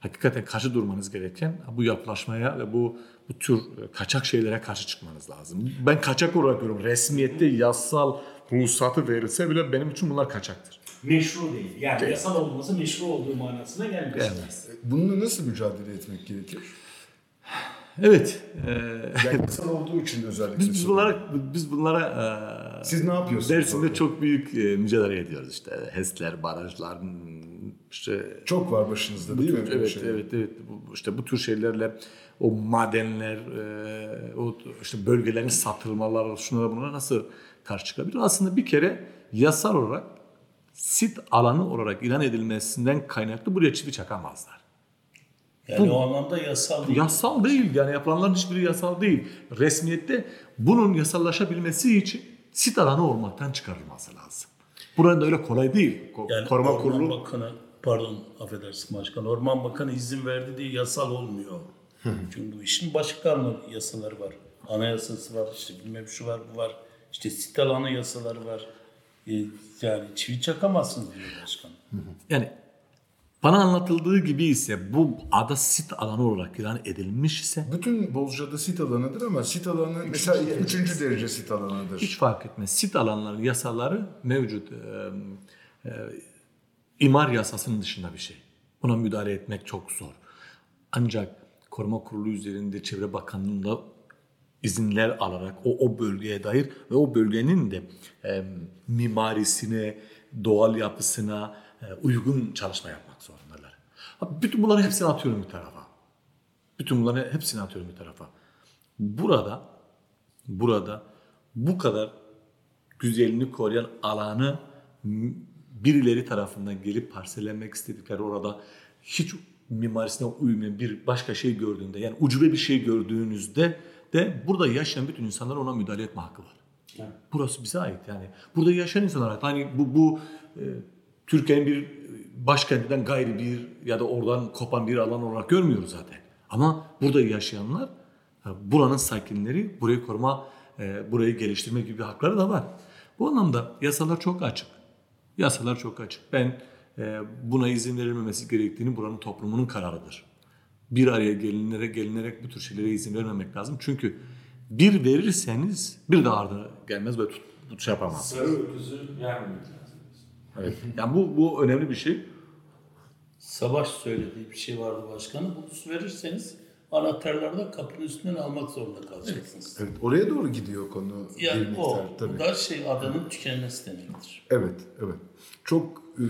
hakikaten karşı durmanız gereken bu yapılaşmaya ve bu bu tür kaçak şeylere karşı çıkmanız lazım. Ben kaçak olarak görüyorum. Resmiyette yasal ruhsatı verilse bile benim için bunlar kaçaktır. Meşru değil. Yani yasal olması meşru olduğu manasına gelmez. Gelmez. Bununla nasıl mücadele etmek gerekir? Evet. e, Yani yasal olduğu için özellikle Biz, biz bunlara biz bunlara e, Siz ne yapıyorsunuz Dersim'de orada? çok büyük e, mücadele ediyoruz işte. HES'ler, barajlar, işte Çok var başınızda değil mi? böyle evet şeyler? evet evet bu, işte bu tür şeylerle o madenler, e, o işte bölgelerin satılmalar, şunlara bunlara nasıl karşı çıkabilir? Aslında bir kere yasal olarak sit alanı olarak ilan edilmesinden kaynaklı buraya çivi çakamazlar. Yani o anlamda yasal değil. Yasal değil yani yapılanların hiçbiri yasal değil. Resmiyette bunun yasallaşabilmesi için sit alanı olmaktan çıkarılması lazım. Buranın da öyle kolay değil. Ko- Yani Koruma Orman Kurulu Bakanı, pardon affedersin başkan, Orman Bakanı izin verdi diye yasal olmuyor. Çünkü bu işin başka yasaları var. Anayasası var, işte bilmem şu var, bu var. İşte sit alanı yasaları var. E, yani çivi çakamazsınız diyor başkan. yani bana anlatıldığı gibi ise bu ada sit alanı olarak ilan edilmiş ise Bütün Bozca'da sit alanıdır ama sit alanı mesela üçüncü derece sit alanıdır. hiç fark etmez. Sit alanların yasaları mevcut. Ee, e, imar yasasının dışında bir şey. Buna müdahale etmek çok zor. Ancak koruma kurulu üzerinde Çevre Bakanlığı'nda izinler alarak o, o bölgeye dair ve o bölgenin de e, mimarisine, doğal yapısına e, uygun çalışma yapmak zorundalar. Bütün bunları hepsini atıyorum bir tarafa. Bütün bunları hepsini atıyorum bir tarafa. Burada burada bu kadar güzelliğini koruyan alanı birileri tarafından gelip parsellenmek istedikleri orada hiç mimarisine uymayan bir başka şey gördüğünde yani ucube bir şey gördüğünüzde de burada yaşayan bütün insanlar ona müdahale etme hakkı var. Burası bize ait yani. Burada yaşayan insanlar ait. Hani bu, bu e, Türkiye'nin bir başkentinden gayri bir ya da oradan kopan bir alan olarak görmüyoruz zaten. Ama burada yaşayanlar e, buranın sakinleri burayı koruma, e, burayı geliştirme gibi hakları da var. Bu anlamda yasalar çok açık. Yasalar çok açık. Ben e, buna izin verilmemesi gerektiğini buranın toplumunun kararıdır. Bir araya gelinerek gelinerek bu tür şeylere izin vermemek lazım. Çünkü bir verirseniz bir daha ardı gelmez ve tut, tut şey yapamaz. Sarı öküzü vermemek lazım. Evet. Yani bu bu önemli bir şey. Savaş söylediği bir şey vardı başkanım. Bunu verirseniz anahtarları da kapının üstünden almak zorunda kalacaksınız. Evet, oraya doğru gidiyor konu bir Yani miktar o, tabii. bu da şey adanın tükenmesi demektir. Evet, evet. Çok e,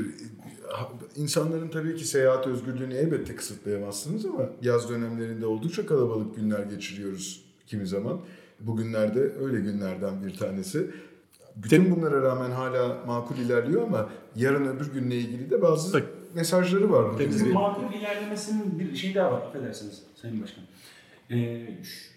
insanların tabii ki seyahat özgürlüğünü elbette kısıtlayamazsınız ama yaz dönemlerinde oldukça kalabalık günler geçiriyoruz kimi zaman. Bugünlerde öyle günlerden bir tanesi. Bütün bunlara rağmen hala makul ilerliyor ama yarın öbür günle ilgili de bazı Bak, mesajları var. Bizim makul ilerlemesinin bir şey daha var. Affedersiniz Sayın Başkan. Ee,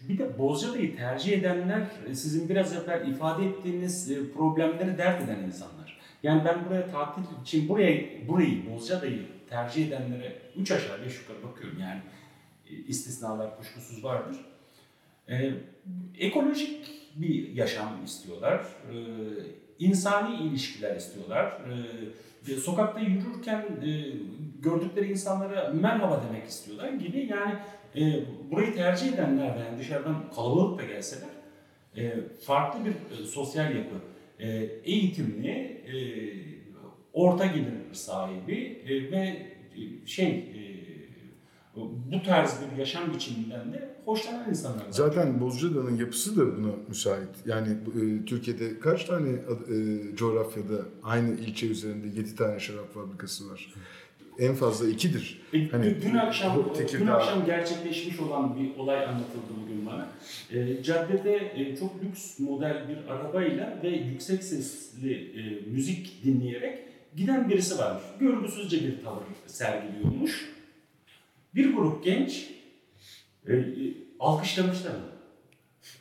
bir de Bozcaada'yı tercih edenler e, sizin biraz evvel ifade ettiğiniz e, problemleri dert eden insanlar. Yani ben buraya tatil için buraya burayı Bozcaada'yı tercih edenlere 3 aşağı 5 yukarı bakıyorum yani e, istisnalar kuşkusuz vardır. Ee, ekolojik bir yaşam istiyorlar. Ee, insani ilişkiler istiyorlar. Ee, e, sokakta yürürken e, gördükleri insanlara merhaba demek istiyorlar gibi. Yani e, burayı tercih edenler de yani dışarıdan kalabalık da gelseler e, farklı bir e, sosyal yapı, e, eğitimli, e, orta gelir sahibi e, ve e, şey e, bu tarz bir yaşam biçiminden de hoşlanan insanlar var. Zaten Bozcaada'nın yapısı da buna müsait. Yani e, Türkiye'de kaç tane e, coğrafyada aynı ilçe üzerinde 7 tane şarap fabrikası var? En fazla ikidir. E, Hani dün, akşam bu dün Tekirdağ- akşam gerçekleşmiş olan bir olay anlatıldı bugün bana. E, caddede e, çok lüks model bir arabayla ve yüksek sesli e, müzik dinleyerek giden birisi varmış. Görgüsüzce bir tavır sergiliyormuş. Bir grup genç e, alkışlamışlar.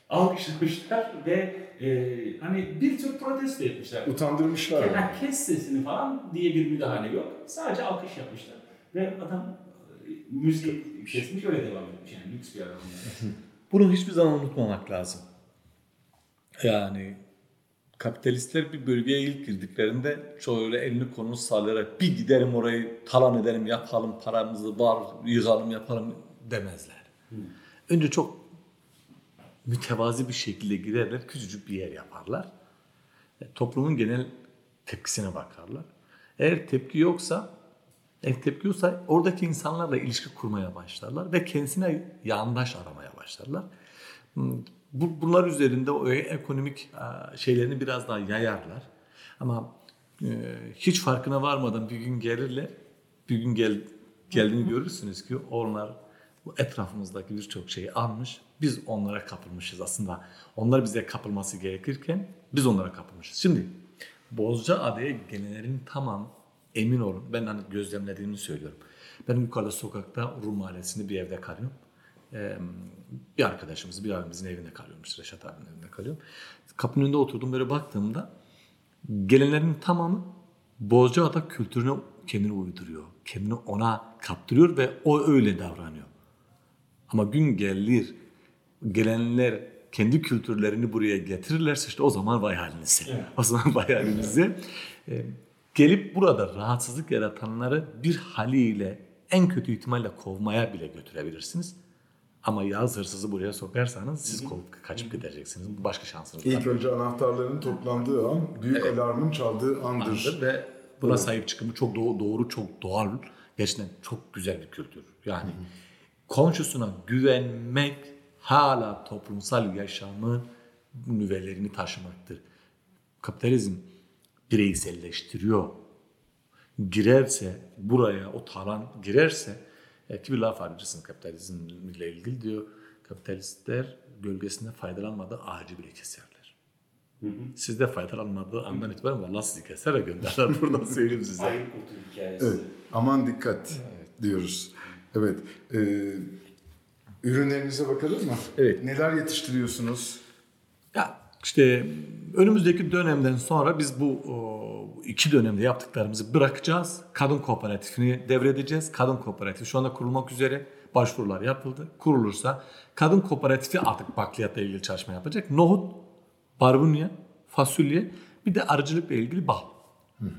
Alkışlamışlar ve e, hani bir tür protesto etmişler. Utandırmışlar. yani. Ya kes sesini falan diye bir müdahale yok. Sadece alkış yapmışlar. Ve adam e, müziği kesmiş öyle devam etmiş. Yani lüks bir adam. yani. Bunu hiçbir zaman unutmamak lazım. Yani kapitalistler bir bölgeye ilk girdiklerinde şöyle elini kolunu sallayarak bir giderim orayı talan edelim yapalım paramızı var yığalım yapalım demezler. Önce çok mütevazi bir şekilde girerler küçücük bir yer yaparlar. E, Toplumun genel tepkisine bakarlar. Eğer tepki yoksa eğer tepki yoksa oradaki insanlarla ilişki kurmaya başlarlar ve kendisine yandaş aramaya başlarlar. Bu, bunlar üzerinde o ekonomik e, şeylerini biraz daha yayarlar. Ama e, hiç farkına varmadan bir gün gelirler. Bir gün gel, geldiğini görürsünüz ki onlar bu etrafımızdaki birçok şeyi almış. Biz onlara kapılmışız aslında. Onlar bize kapılması gerekirken biz onlara kapılmışız. Şimdi Bozca adaya gelenlerin tamam emin olun. Ben hani gözlemlediğimi söylüyorum. Ben yukarıda sokakta Rum mahallesinde bir evde kalıyorum. Bir arkadaşımız, bir abimizin evinde kalıyormuş. Reşat abinin evinde kalıyorum. Kapının önünde oturdum böyle baktığımda gelenlerin tamamı Bozcaada kültürüne kendini uyduruyor. Kendini ona kaptırıyor ve o öyle davranıyor. Ama gün gelir gelenler kendi kültürlerini buraya getirirlerse işte o zaman vay halinize. O zaman vay halinize. Ee, gelip burada rahatsızlık yaratanları bir haliyle en kötü ihtimalle kovmaya bile götürebilirsiniz. Ama yaz hırsızı buraya sokarsanız siz kovup kaçıp gideceksiniz. Başka şansınız İlk var. önce anahtarların toplandığı an, büyük alarmın çaldığı andır. Andır ve buna sahip çıkımı çok doğru, doğru, çok doğal. Gerçekten çok güzel bir kültür. Yani komşusuna güvenmek hala toplumsal yaşamın nüvelerini taşımaktır. Kapitalizm bireyselleştiriyor. Girerse buraya o talan girerse ki bir laf bilirsin kapitalizmle ilgili diyor. Kapitalistler gölgesinde faydalanmadığı ağacı bile keserler. Siz de faydalanmadığı andan itibaren vallahi sizi keser ve gönderler. *laughs* Buradan söyleyeyim size. Kurtul hikayesi. Evet, aman dikkat diyoruz. Evet, e, ürünlerinize bakalım mı? Evet. Neler yetiştiriyorsunuz? İşte önümüzdeki dönemden sonra biz bu iki dönemde yaptıklarımızı bırakacağız. Kadın kooperatifini devredeceğiz. Kadın kooperatifi şu anda kurulmak üzere. Başvurular yapıldı. Kurulursa kadın kooperatifi artık bakliyatla ilgili çalışma yapacak. Nohut, barbunya, fasulye bir de arıcılıkla ilgili bal.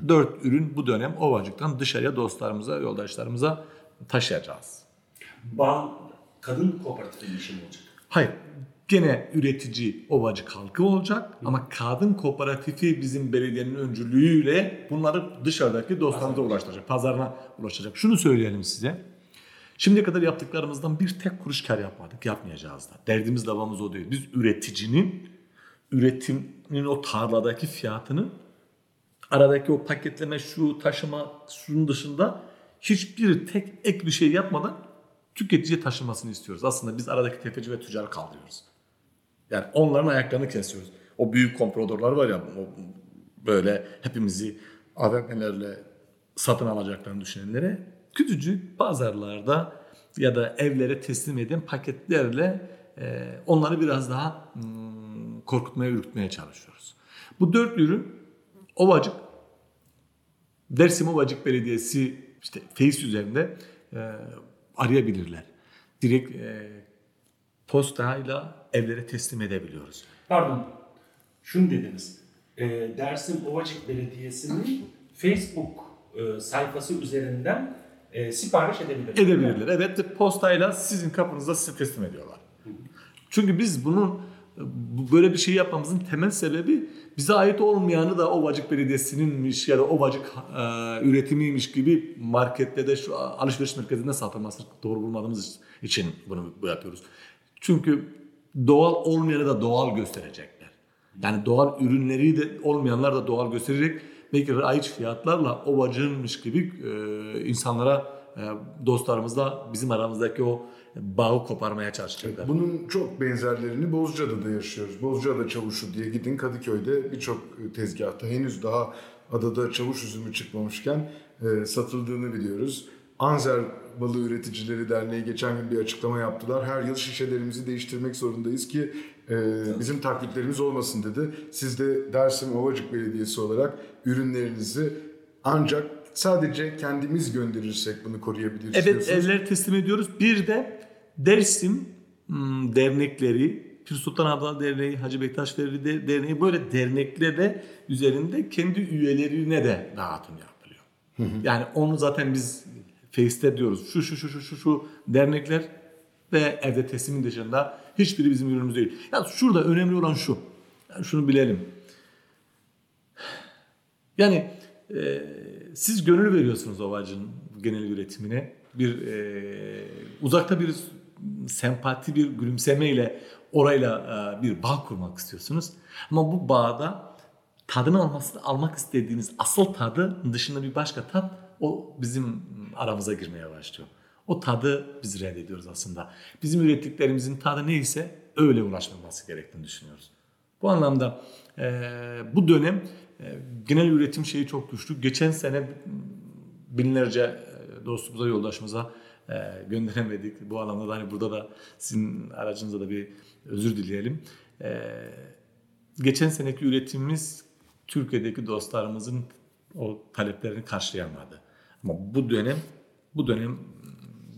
Dört ürün bu dönem Ovacık'tan dışarıya dostlarımıza, yoldaşlarımıza taşıyacağız. Bal, kadın kooperatifinin işi mi olacak? Hayır. Gene üretici ovacık halkı olacak ama kadın kooperatifi bizim belediyenin öncülüğüyle bunları dışarıdaki dostlarımıza ulaştıracak. Pazarına ulaşacak. Şunu söyleyelim size. Şimdiye kadar yaptıklarımızdan bir tek kuruş kar yapmadık. Yapmayacağız da. Derdimiz davamız o değil. Biz üreticinin üretimin o tarladaki fiyatını aradaki o paketleme, şu taşıma, şunun dışında hiçbir tek ek bir şey yapmadan tüketiciye taşımasını istiyoruz. Aslında biz aradaki tefeci ve tüccarı kaldırıyoruz. Yani onların ayaklarını kesiyoruz. O büyük kompradorlar var ya o böyle hepimizi AVM'lerle satın alacaklarını düşünenlere küçücük pazarlarda ya da evlere teslim eden paketlerle e, onları biraz daha hmm, korkutmaya, ürkütmeye çalışıyoruz. Bu dört ürün Ovacık, Dersim Ovacık Belediyesi işte Face üzerinde e, arayabilirler. Direkt e, postayla evlere teslim edebiliyoruz. Pardon, şunu dediniz. E, Dersim Ovacık Belediyesi'nin Facebook e, sayfası üzerinden e, sipariş edebilirler. Edebilirler. Evet postayla sizin kapınıza size teslim ediyorlar. Çünkü biz bunun bu- böyle bir şey yapmamızın temel sebebi bize ait olmayanı da Ovacık Belediyesi'ninmiş ya da Ovacık e, üretimiymiş gibi markette de şu alışveriş merkezinde satılmasını doğru bulmadığımız için bunu bu yapıyoruz. Çünkü doğal olmayanı da doğal gösterecekler. Yani doğal ürünleri de olmayanlar da doğal gösterecek. Belki raiç fiyatlarla ovacınmış gibi e, insanlara e, dostlarımız da bizim aramızdaki o bağı koparmaya çalışacaklar. Bunun çok benzerlerini Bozcaada'da yaşıyoruz. Bozcaada çavuşu diye gidin Kadıköy'de birçok tezgahta henüz daha adada çavuş üzümü çıkmamışken e, satıldığını biliyoruz. Anzer Balı Üreticileri Derneği geçen gün bir açıklama yaptılar. Her yıl şişelerimizi değiştirmek zorundayız ki e, bizim taklitlerimiz olmasın dedi. Siz de Dersim Ovacık Belediyesi olarak ürünlerinizi ancak sadece kendimiz gönderirsek bunu koruyabiliriz Evet diyorsunuz. teslim ediyoruz. Bir de Dersim hmm, dernekleri, Pir Sultan Abdal Derneği, Hacı Bektaş Veli de- Derneği böyle derneklere üzerinde kendi üyelerine de dağıtım yapılıyor. Yani onu zaten biz Face'te diyoruz. Şu şu şu şu şu şu dernekler ve evde teslimin dışında hiçbiri bizim ürünümüz değil. Ya şurada önemli olan şu. Yani şunu bilelim. Yani e, siz gönül veriyorsunuz ovacın genel üretimine. Bir e, uzakta bir sempati, bir gülümsemeyle orayla e, bir bağ kurmak istiyorsunuz. Ama bu bağda tadını alması, almak istediğiniz asıl tadı dışında bir başka tat o bizim aramıza girmeye başlıyor. O tadı biz reddediyoruz aslında. Bizim ürettiklerimizin tadı neyse öyle ulaşmaması gerektiğini düşünüyoruz. Bu anlamda e, bu dönem e, genel üretim şeyi çok güçlü. Geçen sene binlerce e, dostumuza, yoldaşımıza e, gönderemedik. Bu anlamda da hani burada da sizin aracınıza da bir özür dileyelim. E, geçen seneki üretimimiz Türkiye'deki dostlarımızın o taleplerini karşılayamadı. Ama bu dönem bu dönem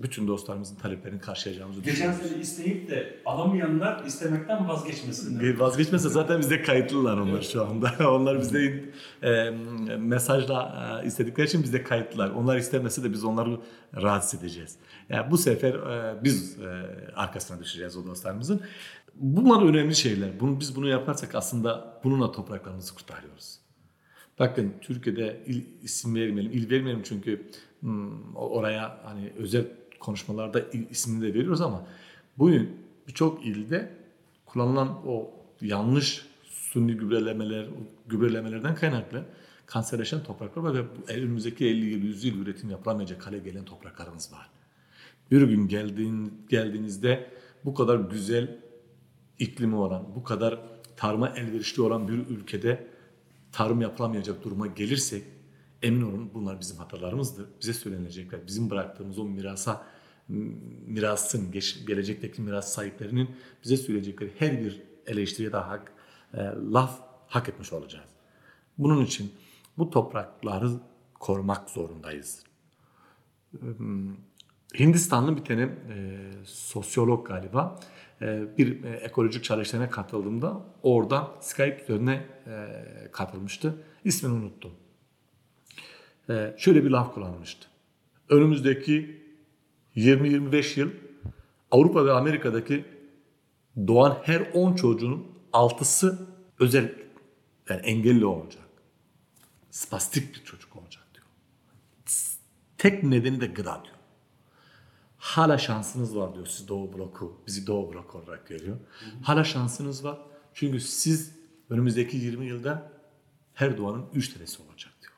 bütün dostlarımızın taleplerini karşılayacağımızı Geçen sene isteyip de alamayanlar istemekten vazgeçmesinler. Vazgeçmezse zaten bizde kayıtlılar onlar şu anda. *laughs* onlar bizde e, mesajla e, istedikleri için bizde kayıtlılar. Onlar istemese de biz onları rahatsız edeceğiz. Yani bu sefer e, biz e, arkasına düşeceğiz o dostlarımızın. Bunlar önemli şeyler. Bunu, biz bunu yaparsak aslında bununla topraklarımızı kurtarıyoruz. Bakın Türkiye'de il, isim vermeyelim, il vermeyelim çünkü hmm, oraya hani özel konuşmalarda il, ismini de veriyoruz ama bugün birçok ilde kullanılan o yanlış suni gübrelemeler, gübrelemelerden kaynaklı kanserleşen topraklar var ve önümüzdeki 50 yıl, 100 yıl üretim yapılamayacak hale gelen topraklarımız var. Bir gün geldiğin, geldiğinizde bu kadar güzel iklimi olan, bu kadar tarıma elverişli olan bir ülkede tarım yapılamayacak duruma gelirsek emin olun bunlar bizim hatalarımızdır. Bize söylenecekler. Bizim bıraktığımız o mirasa mirasın, geç, gelecekteki miras sahiplerinin bize söyleyecekleri her bir eleştiriye daha hak, e, laf hak etmiş olacağız. Bunun için bu toprakları korumak zorundayız. Hindistanlı bir tane e, sosyolog galiba bir e, ekolojik çalıştayına katıldığımda orada Skype üzerine e, katılmıştı. İsmini unuttum. E, şöyle bir laf kullanmıştı. Önümüzdeki 20-25 yıl Avrupa ve Amerika'daki doğan her 10 çocuğun 6'sı özel yani engelli olacak. Spastik bir çocuk olacak diyor. Tek nedeni de gıda diyor hala şansınız var diyor siz Doğu Bloku, bizi Doğu Blok olarak görüyor. Hala şansınız var. Çünkü siz önümüzdeki 20 yılda her doğanın 3 tanesi olacak diyor.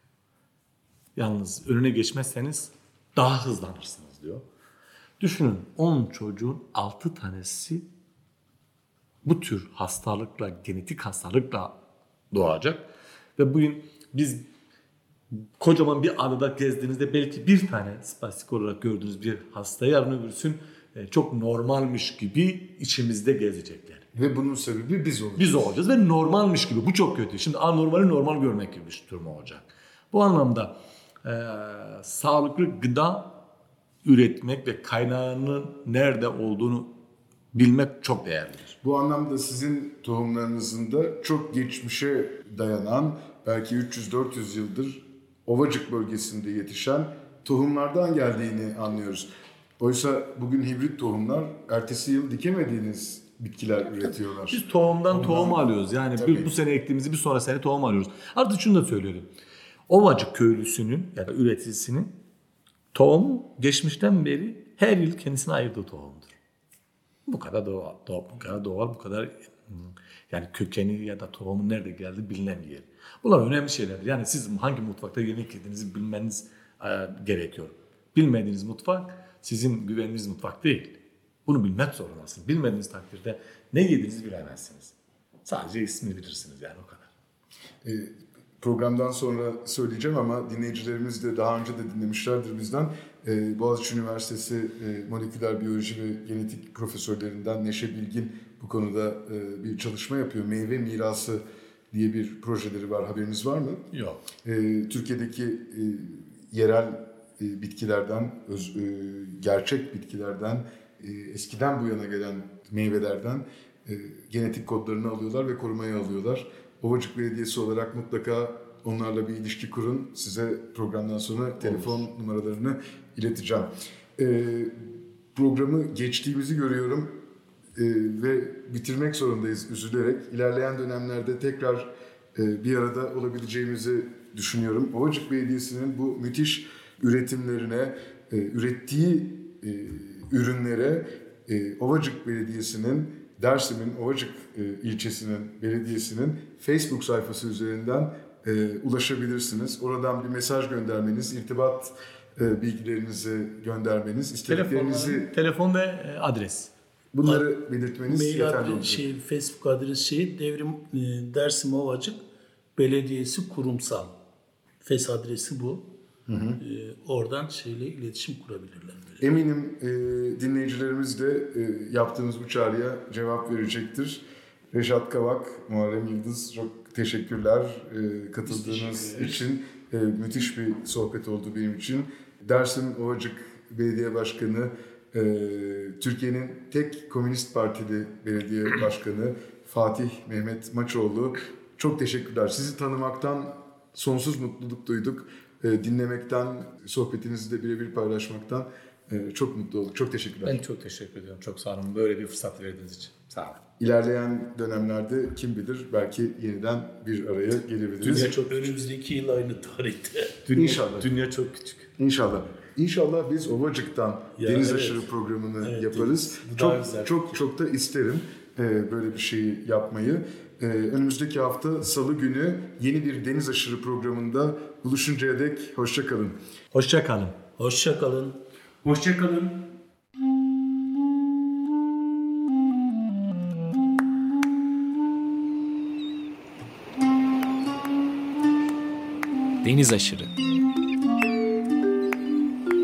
Yalnız önüne geçmezseniz daha hızlanırsınız diyor. Düşünün 10 çocuğun 6 tanesi bu tür hastalıkla, genetik hastalıkla doğacak. Ve bugün biz kocaman bir adada gezdiğinizde belki bir tane spastik olarak gördüğünüz bir hasta yarın öbürsün e, çok normalmiş gibi içimizde gezecekler. Ve bunun sebebi biz olacağız. Biz olacağız ve normalmiş gibi. Bu çok kötü. Şimdi anormali normal görmek gibi bir durum olacak. Bu anlamda e, sağlıklı gıda üretmek ve kaynağının nerede olduğunu bilmek çok değerlidir. Bu anlamda sizin tohumlarınızın da çok geçmişe dayanan belki 300-400 yıldır Ovacık bölgesinde yetişen tohumlardan geldiğini anlıyoruz. Oysa bugün hibrit tohumlar ertesi yıl dikemediğiniz bitkiler üretiyorlar. Biz tohumdan tohum alıyoruz. Yani Tabii. bir, bu sene ektiğimizi bir sonra sene tohum alıyoruz. Artık şunu da söylüyorum. Ovacık köylüsünün ya da üreticisinin tohum geçmişten beri her yıl kendisine ayırdığı tohumdur. Bu kadar doğal, doğal, bu kadar doğal, bu kadar yani kökeni ya da tohumun nerede geldi bilinen bir yer. Bunlar önemli şeyler. Yani siz hangi mutfakta yemek yediğinizi bilmeniz e, gerekiyor. Bilmediğiniz mutfak sizin güvendiğiniz mutfak değil. Bunu bilmek zorundasınız. Bilmediğiniz takdirde ne yediğinizi bilemezsiniz. Sadece ismini bilirsiniz yani o kadar. E, programdan sonra söyleyeceğim ama dinleyicilerimiz de daha önce de dinlemişlerdir bizden. E, Boğaziçi Üniversitesi e, moleküler biyoloji ve genetik profesörlerinden Neşe Bilgin bu konuda e, bir çalışma yapıyor. Meyve mirası diye bir projeleri var. Haberiniz var mı? Yok. E, Türkiye'deki e, yerel e, bitkilerden, öz, e, gerçek bitkilerden, e, eskiden bu yana gelen meyvelerden e, genetik kodlarını alıyorlar ve korumaya alıyorlar. Ovacık Belediyesi olarak mutlaka onlarla bir ilişki kurun. Size programdan sonra telefon numaralarını ileteceğim. E, programı geçtiğimizi görüyorum e, ve bitirmek zorundayız üzülerek. İlerleyen dönemlerde tekrar e, bir arada olabileceğimizi düşünüyorum. Ovacık Belediyesi'nin bu müthiş üretimlerine, e, ürettiği e, ürünlere e, Ovacık Belediyesi'nin Dersim'in Ovacık e, ilçesinin belediyesinin Facebook sayfası üzerinden e, ulaşabilirsiniz. Oradan bir mesaj göndermeniz, irtibat e, bilgilerinizi göndermeniz, istediklerinizi Telefon, telefon ve e, adres. Bunları belirtmeniz Mail yeterli adresi, olacak. şey, Facebook adresi şey Devrim e, Dersim Ovacık Belediyesi Kurumsal. FES adresi bu. E, oradan şeyle iletişim kurabilirler. Böyle. Eminim e, dinleyicilerimiz de e, yaptığımız bu çağrıya cevap verecektir. Reşat Kavak, Muharrem Yıldız çok teşekkürler e, katıldığınız için. E, müthiş bir sohbet oldu benim için. Dersim Ovacık Belediye Başkanı, e, Türkiye'nin tek Komünist Partili Belediye Başkanı Fatih Mehmet Maçoğlu. Çok teşekkürler. Sizi tanımaktan sonsuz mutluluk duyduk. E, dinlemekten, sohbetinizi de birebir paylaşmaktan e, çok mutlu olduk. Çok teşekkürler. Ben çok teşekkür ediyorum. Çok sağ olun böyle bir fırsat verdiğiniz için. Sağ olun. İlerleyen dönemlerde kim bilir belki yeniden bir araya gelebiliriz. Dünya çok önümüzdeki yıl aynı tarihte. Dünya, İnşallah. Dünya çok küçük. İnşallah. İnşallah biz Ovacık'tan Ya Deniz evet. Aşırı programını Evet, yaparız. bu daha Çok güzel. çok çok da isterim e, böyle bir şeyi yapmayı. E, önümüzdeki hafta Salı günü yeni bir Deniz Aşırı programında buluşuncaya dek hoşça kalın. Hoşça kalın. Hoşça kalın. Hoşçakalın. Deniz aşırı.